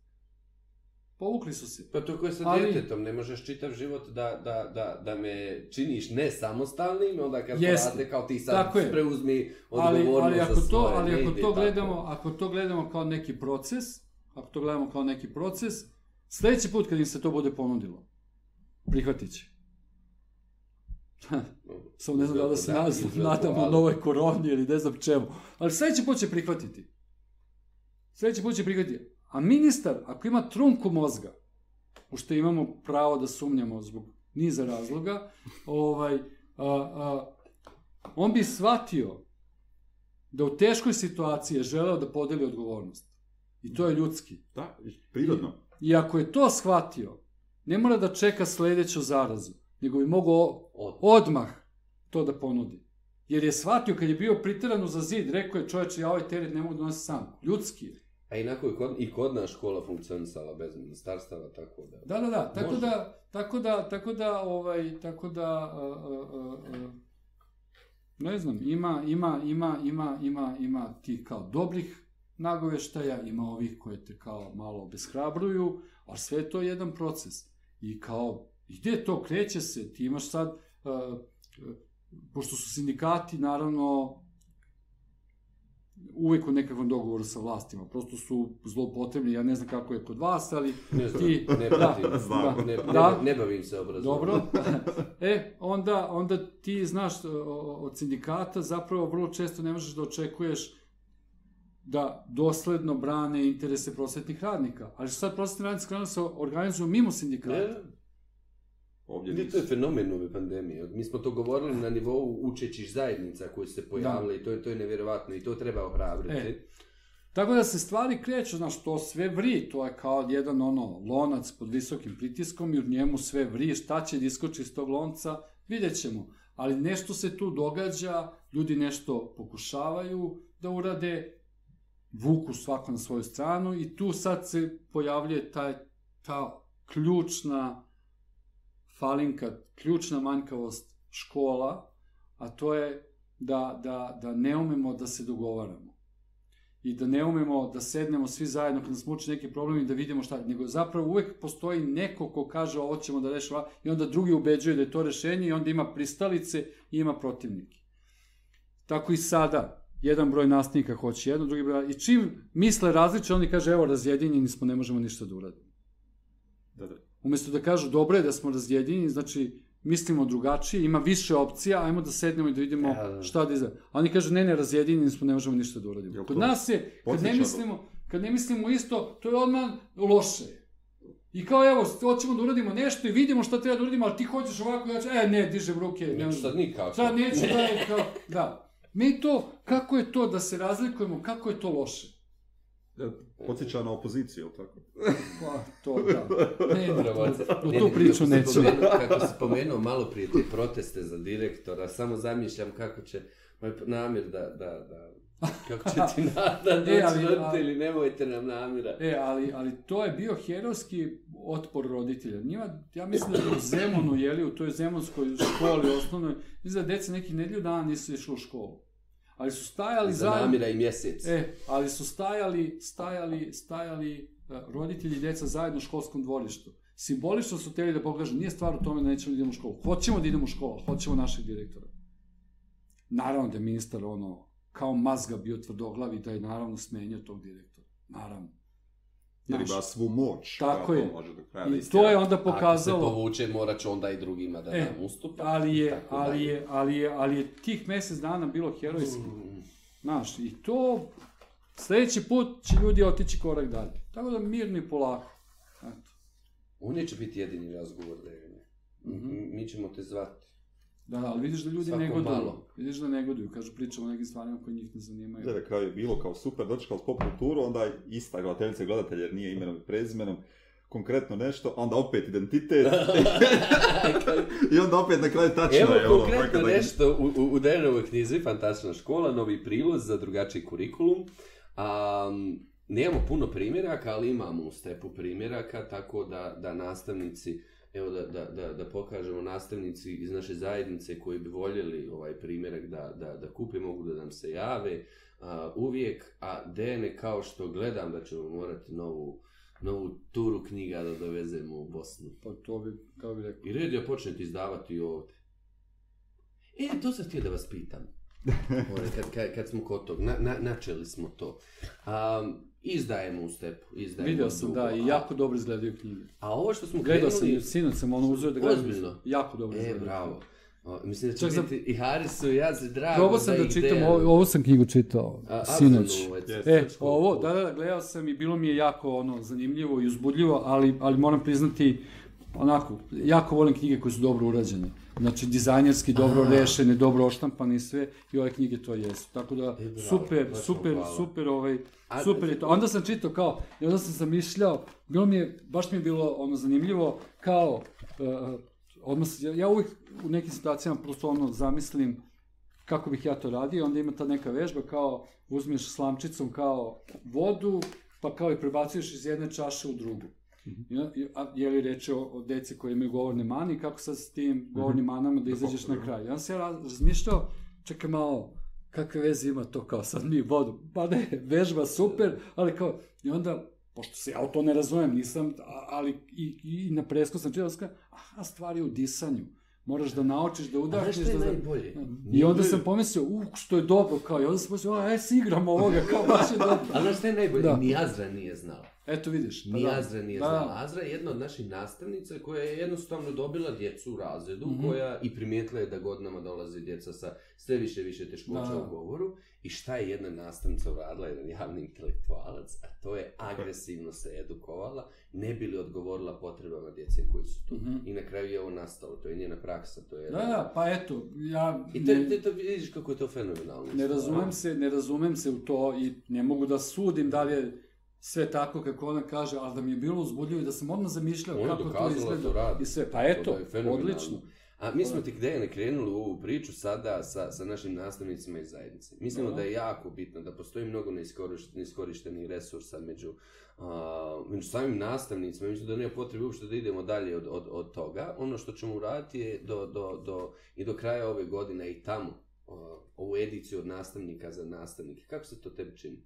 Povukli su se. Pa to koje sa Ali- djetetom, ne možeš čitav život da, da, da, da me činiš nesamostalnim, onda kad porate kao ti sad Tako preuzmi ali, odgovornost ali ako za to, svoje, ali ne ako ide to tako. gledamo, ako to gledamo kao neki proces, ako to gledamo kao neki proces, sledeći put kad im se to bude ponudilo, prihvatit će. Samo ne znam da da se Da, nadamo ali- novoj koroni ili ne znam čemu. Ali sledeći put će prihvatiti. Sledeći put će prihvatiti. A ministar, ako ima trunku mozga, u što imamo pravo da sumnjamo zbog niza razloga, ovaj, a, a, on bi shvatio da u teškoj situaciji je želeo da podeli odgovornost. I to je ljudski. Da, prirodno. I ako je to shvatio, ne mora da čeka sledeću zarazu, nego bi mogao Od- odmah to da ponudi. Jer je shvatio kad je bio priteran za zid, rekao je čoveče, ja ovaj teret ne mogu da nosim sam. Ljudski je. A inako i kod, i kod nas škola funkcionisala bez ministarstava, tako da... Da, da, da, tako Može. da, tako da, tako da, ovaj, tako da, a, a, a, ne znam, ima, ima, ima, ima, ima, ima ti kao dobrih nagoveštaja, ima ovih koje te kao malo obeshrabruju, ali sve je to jedan proces. I kao, gde to kreće se, ti imaš sad, pošto su sindikati, naravno, uvek u nekakvom dogovoru sa vlastima, prosto su zloupotrebni, ja ne znam kako je kod vas, ali Ne znam, ti, ne da, pratim. Znam. da, Ne, da, ne bavim se obrazovanjem. dobro, e, onda, onda ti znaš od sindikata zapravo vrlo često ne možeš da očekuješ da dosledno brane interese prosvetnih radnika. Ali što sad prosvetni radnici krenu se organizuju mimo sindikata. Ne, Ovdje nisu. to je fenomen ove pandemije. Mi smo to govorili na nivou učećih zajednica koje su se pojavile i to je, to je nevjerovatno i to treba ohrabriti. E. Tako da se stvari kreću, znaš, to sve vri, to je kao jedan ono lonac pod visokim pritiskom i u njemu sve vri, šta će da iskoči iz tog lonca, vidjet ćemo. Ali nešto se tu događa, ljudi nešto pokušavaju da urade, vuku svako na svoju stranu i tu sad se pojavljuje taj, ta ključna falinka, ključna manjkavost škola, a to je da, da, da ne umemo da se dogovaramo i da ne umemo da sednemo svi zajedno kad nas muči neki problem i da vidimo šta, nego zapravo uvek postoji neko ko kaže ovo ćemo da rešava i onda drugi ubeđuje da je to rešenje i onda ima pristalice i ima protivnike. Tako i sada, jedan broj nastavnika hoće jedno, drugi broj, i čim misle različno, oni kaže evo razjedinjeni smo, ne možemo ništa da uradimo. Da, da. Umesto da kažu dobro je da smo razjedinjeni, znači mislimo drugačije, ima više opcija, ajmo da sednemo i da vidimo Ja, da. šta da izgleda. A oni kažu ne, ne, razjedinjeni smo, ne možemo ništa da uradimo. Jel Kod nas je, kad ne mislimo, kad ne mislimo isto, to je odmah loše. I kao evo, hoćemo da uradimo nešto i vidimo šta treba da uradimo, ali ti hoćeš ovako, ja ću, e ne, dižem ruke. Ne, Neću sad nikako. Sad neću da kao, da. Mi to, kako je to da se razlikujemo, kako je to loše? Podsjeća na opoziciju, jel tako? Pa, to da. Ne, u tu priču neću. Kako si pomenuo malo prije te proteste za direktora, samo zamišljam kako će moj namjer da, da, da Kako će ti nada doći E, ali- roditelji, nemojte nam namira. E, ali, ali to je bio herojski otpor roditelja. Njima, ja mislim da je u Zemunu, jeli, u toj zemunskoj školi osnovnoj, mislim da deca neki nedlju dana nisu išli u školu. Ali su stajali Za namira i mjesec. E, ali su stajali, stajali, stajali e, roditelji i djeca zajedno u školskom dvorištu. Simbolično su htjeli da pokažu, nije stvar u tome da nećemo da idemo u školu. Hoćemo da idemo u školu, hoćemo našeg direktora. Naravno da je ministar ono, kao mazga bio tvrdoglav i da je naravno smenio tog direktora. Naravno. Jer ima svu moć. Tako koja je. to može do kraja da I to je onda Ako se pokazalo... povuče, morat će onda i drugima da E, nam ustupa. Ali je, ali je, ali je, ali je tih mjesec dana bilo herojski. Mm. Znaš, i to sljedeći put će ljudi otići korak dalje. Tako da mirno i polako. Eto. On neće biti jedini razgovor, Devine. M- Mi ćemo te zvati. Da, da, ali vidiš da ljudi Svako negoduju. malo. Vidiš da negoduju, kažu pričamo o nekim stvarima koje njih ne zanimaju. Da, na kraju je bilo kao super, dočekali s pop kulturu, onda ista gledateljica i gledatelj jer nije imenom i prezimenom, konkretno nešto, onda opet identitet, i onda opet na kraju tačno Evo je ono, konkretno nekada- nešto u, u, u Dejanovoj knjizi, Fantastična škola, novi prilaz za drugačiji kurikulum. Um, nemamo puno primjeraka, ali imamo u stepu primjeraka, tako da, da nastavnici, evo da, da, da, da pokažemo nastavnici iz naše zajednice koji bi voljeli ovaj primjerak da, da, da kupe, mogu da nam se jave a, uvijek, a Dejane kao što gledam da ćemo morati novu, novu turu knjiga da dovezemo u Bosnu. Pa to bi, kao bi rekao. I red je početi izdavati ovdje. E, to sam htio da vas pitam. Ovaj, kad, kad, kad smo kod tog, na, na, načeli smo to. Um, izdajemo u stepu, izdajemo Vidio sam, da, i jako dobro izgledaju knjige. A ovo što smo Gledao sam, krenuli... i sinoć sam ono uzeo da gledam. Ozbiljno? Jako dobro E, izgledaju. bravo. O, mislim da će Čak sam- biti i Harisu i ja se drago Probao sam da ih čitam, ovo, ovo sam knjigu čitao, A, sinoć. Yes. E, ovo, da, da, da, gledao sam i bilo mi je jako ono, zanimljivo i uzbudljivo, ali, ali moram priznati, onako, jako volim knjige koje su dobro urađene. Znači, dizajnerski, dobro Aha. rešene, dobro oštampane i sve, i ove knjige to jesu. Tako da, E, bravo, super, super, hvala. super, ovaj, A- super je to. Onda sam čitao kao, i onda sam zamišljao, bilo mi je, baš mi je bilo ono zanimljivo, kao, uh, odmah, se- ja, ja uvijek u nekim situacijama prosto ono zamislim kako bih ja to radio, onda ima ta neka vežba kao uzmeš slamčicom kao vodu, pa kao i prebacuješ iz jedne čaše u drugu. I, i- a, je li reč o, o deci koji imaju govorne mane i kako sad s tim govornim manama da izađeš na kraj. Ja sam se ja raz- razmišljao, čekaj malo, kakve veze ima to kao sad mi vodu? Pa ne, vežba super, ali kao, i onda, pošto se ja u to ne razumem, nisam, a- ali i, i na presku sam kao, aha, stvari u disanju. Moraš da naučiš da udahneš. što je da... najbolje? I onda sam pomislio, uh, što je dobro, kao, i onda sam pomislio, a, aj, si igram ovoga, kao, baš je dobro. A znaš što je najbolje? Da. Ni Azra nije znala. Eto vidiš. pa Ni da. Azra nije Da, znala. da. Azra je jedna od naših nastavnica koja je jednostavno dobila djecu u razredu, Mhm. koja i primijetila je da godinama dolaze djeca sa sve više više teškoća Da. u govoru. I šta je jedna nastavnica uradila, jedan javni intelektualac, a to je agresivno se edukovala, ne bi li odgovorila potrebama djece koji su tu. Mhm. I na kraju je ovo nastalo, to je njena praksa, to je... Da, da, pa eto, ja I te, ne, te, te vidiš kako je to fenomenalno. ne razumem se, ne razumem se u to i ne mogu da sudim da li je sve tako kako ona kaže, ali da mi je bilo uzbudljivo i da sam odmah zamišljao kako to da izgleda to radi. i sve. Pa To eto, da je fenomenalno. odlično. A mi smo tek Dejane krenuli u ovu priču sada sa, sa našim nastavnicima iz zajednice. Mislimo Da. da je jako bitno da postoji mnogo neiskoriš- neiskorištenih resursa među, a, među samim nastavnicima. Mislim da nema potrebe uopšte da idemo dalje od, od, od toga. Ono što ćemo uraditi je do, do, do, i do kraja ove godine i tamo a, ovu ediciju od nastavnika za nastavnike. Kako se to tebi čini?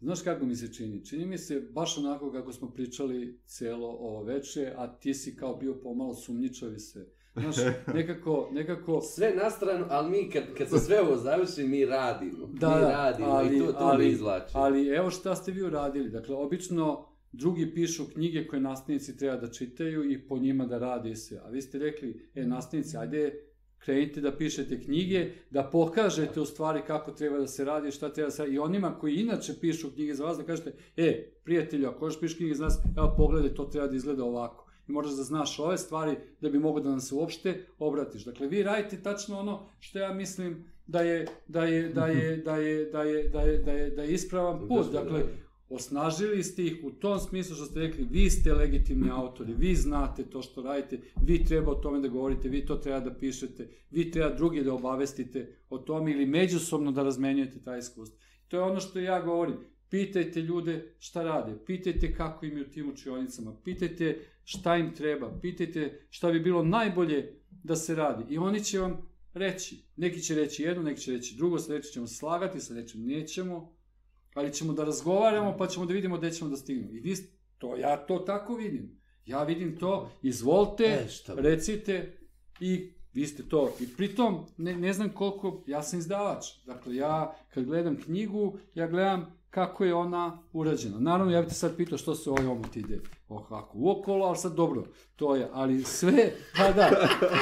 Znaš kako mi se čini? Čini mi se baš onako kako smo pričali cijelo ovo veče, a ti si kao bio pomalo sumnjičav i sve. Znaš, nekako, nekako... Sve na stranu, ali mi kad, kad se sve ovo završi, mi radimo. Da, mi da, radimo ali- i to, to ali- me izvlači. Ali evo šta ste vi uradili. Dakle, obično drugi pišu knjige koje nastavnici treba da čitaju i po njima da rade i sve. A vi ste rekli, e, nastavnici, ajde, krenite da pišete knjige, da pokažete u stvari kako treba da se radi, šta treba da se radi. I onima koji inače pišu knjige za vas, da kažete, e, prijatelju, ako još pišeš knjige za nas, evo pogledaj, to treba da izgleda ovako. I moraš da znaš ove stvari da bi mogo da nam se uopšte obratiš. Dakle, vi radite tačno ono što ja mislim da je, da je, da je, da je, da je, da je, da je, da je ispravan put. Dosta Dakle, dobro. osnažili ste ih u tom smislu što ste rekli, vi ste legitimni autori, vi znate to što radite, vi treba o tome da govorite, vi to treba da pišete, vi treba drugi da obavestite o tome ili međusobno da razmenjujete taj iskustvo. To je ono što ja govorim. Pitajte ljude šta rade, pitajte kako im je u tim učionicama, pitajte šta im treba, pitajte šta bi bilo najbolje da se radi. I oni će vam reći. Neki će reći jedno, neki će reći drugo, sledeće ćemo se slagati, sledeće nećemo, ali ćemo da razgovaramo pa ćemo da vidimo gde ćemo da stignemo. I vi, to, ja to tako vidim. Ja vidim to, izvolite, E, recite i vi ste to. I pritom, ne, ne znam koliko, ja sam izdavač. Dakle, ja kad gledam knjigu, ja gledam kako je ona urađena. Naravno, ja bih te sad pitao što se ovaj omot ide ovako uokolo, ali sad dobro, to je, ali sve, pa da,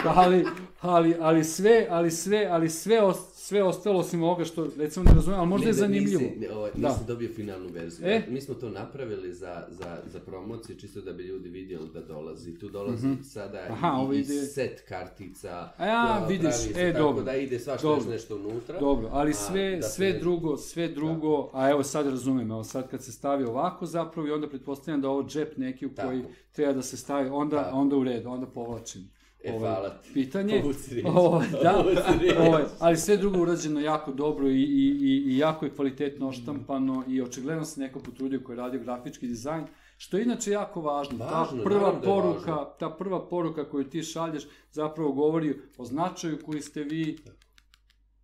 ali, ali, ali sve, ali sve, ali sve, os- sve ostalo osim ovoga što, recimo, ne razumijem, ali možda je Ne, ne, zanimljivo. Nisi, ne, ovaj, Da. nisi dobio finalnu verziju. E? Mi smo to napravili za, za, za promociju, čisto da bi ljudi vidjeli da dolazi. Tu dolazi sada Mhm. Aha, i, ide- set kartica. A ja, da, vidiš, pravi se e, tako dobro. da ide svašta Dobro. nešto unutra. Dobro, ali A, sve, da sve ne- drugo, sve drugo, a evo sad razumem, evo sad kad se stavi ovako zapravo i onda pretpostavljam da ovo džep neki u Tako. koji treba da se stavi, onda, Tako. onda u redu, onda povlačim. E, ovaj, hvala ti. Pitanje, riječ. ovaj, da, riječ. ovaj, ali sve drugo urađeno jako dobro i, i, i, i jako je kvalitetno oštampano i očigledno se neko potrudio koji je radio grafički dizajn, što je inače jako važno. Važno, ta prva da poruka, važno. ta prva poruka koju ti šalješ zapravo govori o značaju koji ste vi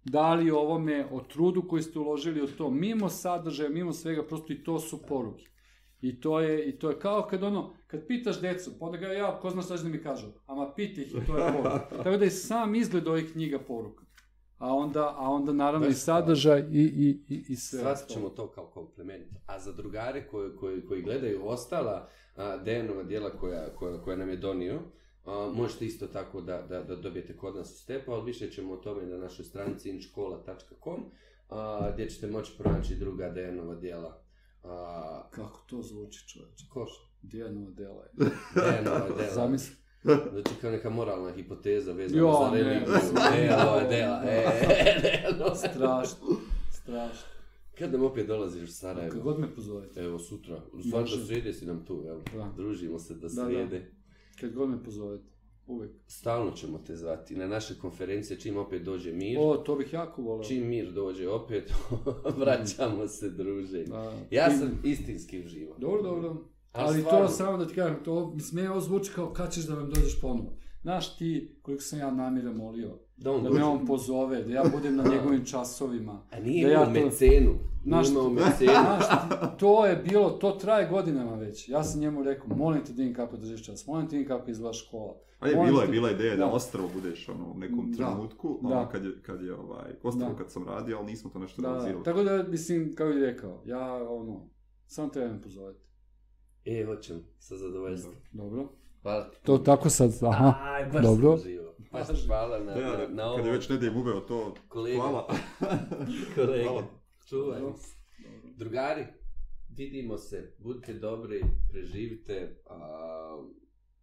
dali ovome, o trudu koji ste uložili u to, mimo sadržaja, mimo svega, prosto i to su poruke. I to je, i to je kao kad ono, kad pitaš decu, pa onda ga ja, ko zna šta da mi kažu, ama piti ih i to je poruka. Tako da je sam izgled ovih knjiga poruka. A onda, a onda naravno i Baš sadržaj i, i, i, i sve. Ostalo. ćemo to kao komplement. A za drugare koji, koji, koji gledaju ostala a, Dejanova dijela koja, koja, koja nam je donio, a, možete isto tako da, da, da dobijete kod nas u stepu, ali više ćemo o tome na našoj stranici inškola.com a, gdje ćete moći pronaći druga Dejanova dijela. A, Kako to zvuči čovječe? ko? Dijanova dela je. Dejanova dijela. Zamisli. Znači kao neka moralna hipoteza vezana Jo, za ne. religiju. Dejanova dijela. E, Dejanova. Strašno, strašno. Kad nam opet dolaziš u Sarajevo? Kako god me pozovete. Evo sutra, u Može. do srijede si nam tu, evo. Da. Družimo se do da. srijede. Kad god me pozovete. Uvijek. Stalno ćemo te zvati. Na naše konferencije, čim opet dođe mir, O, to bih jako voleo. čim mir dođe opet, vraćamo se druže. Da. Ja sam istinski uživao. Dobro, dobro. Ali Ali stvarno. to samo da ti kažem, to, meni ovo zvuči kao kad ćeš da nam dođeš ponovo. Znaš ti, koliko sam ja namira molio, Da on da me on pozove, da ja budem na njegovim časovima. A nije da ja to- mecenu. Znaš, to je bilo, to traje godinama već. Ja sam njemu rekao, molim te vidim kako držiš čas, molim te vidim kako izgleda škola. A je, bila je, bila ideja da Da. ostrvo budeš ono, u nekom Da. trenutku, Da. ono, kad je, kad je ovaj, ostrvo Da. kad sam radio, ali nismo to nešto Da, da, realizirali. tako da, mislim, kako bih rekao, ja, ono, samo treba me pozovete. E, hoćem, sa zadovoljstvom. Dobro. Hvala ti. To tako sad, aha, Aj, baš dobro. sam. Baš hvala na, Da, na, na kad ovo. je već Nedim uveo to, Kolega. hvala. Kolega, Hvala. Čuvaj Dobro. se. Drugari, vidimo se, budite dobri, preživite, a,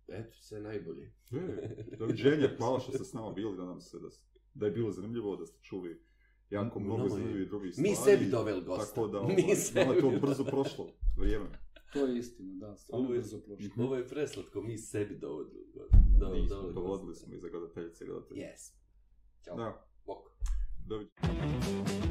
eto, sve najbolje. E, Doviđenja, hvala što ste s nama bili, da nam se, da, da je bilo zanimljivo, da ste čuli jako mnogo je. zanimljivih drugih stvari. Mi sebi doveli gosta. Tako da, Mi ovaj, nama sebi je to brzo prošlo, vrijeme. To je istina, da, stvarno Ovo je- brzo prošlo. Ovo je preslatko, mi sebi dovodili. Do, Nismo, dovodili gosta. smo i za gledateljice i gledatelje. Yes. Ćao. Da, Bok. doviđenja.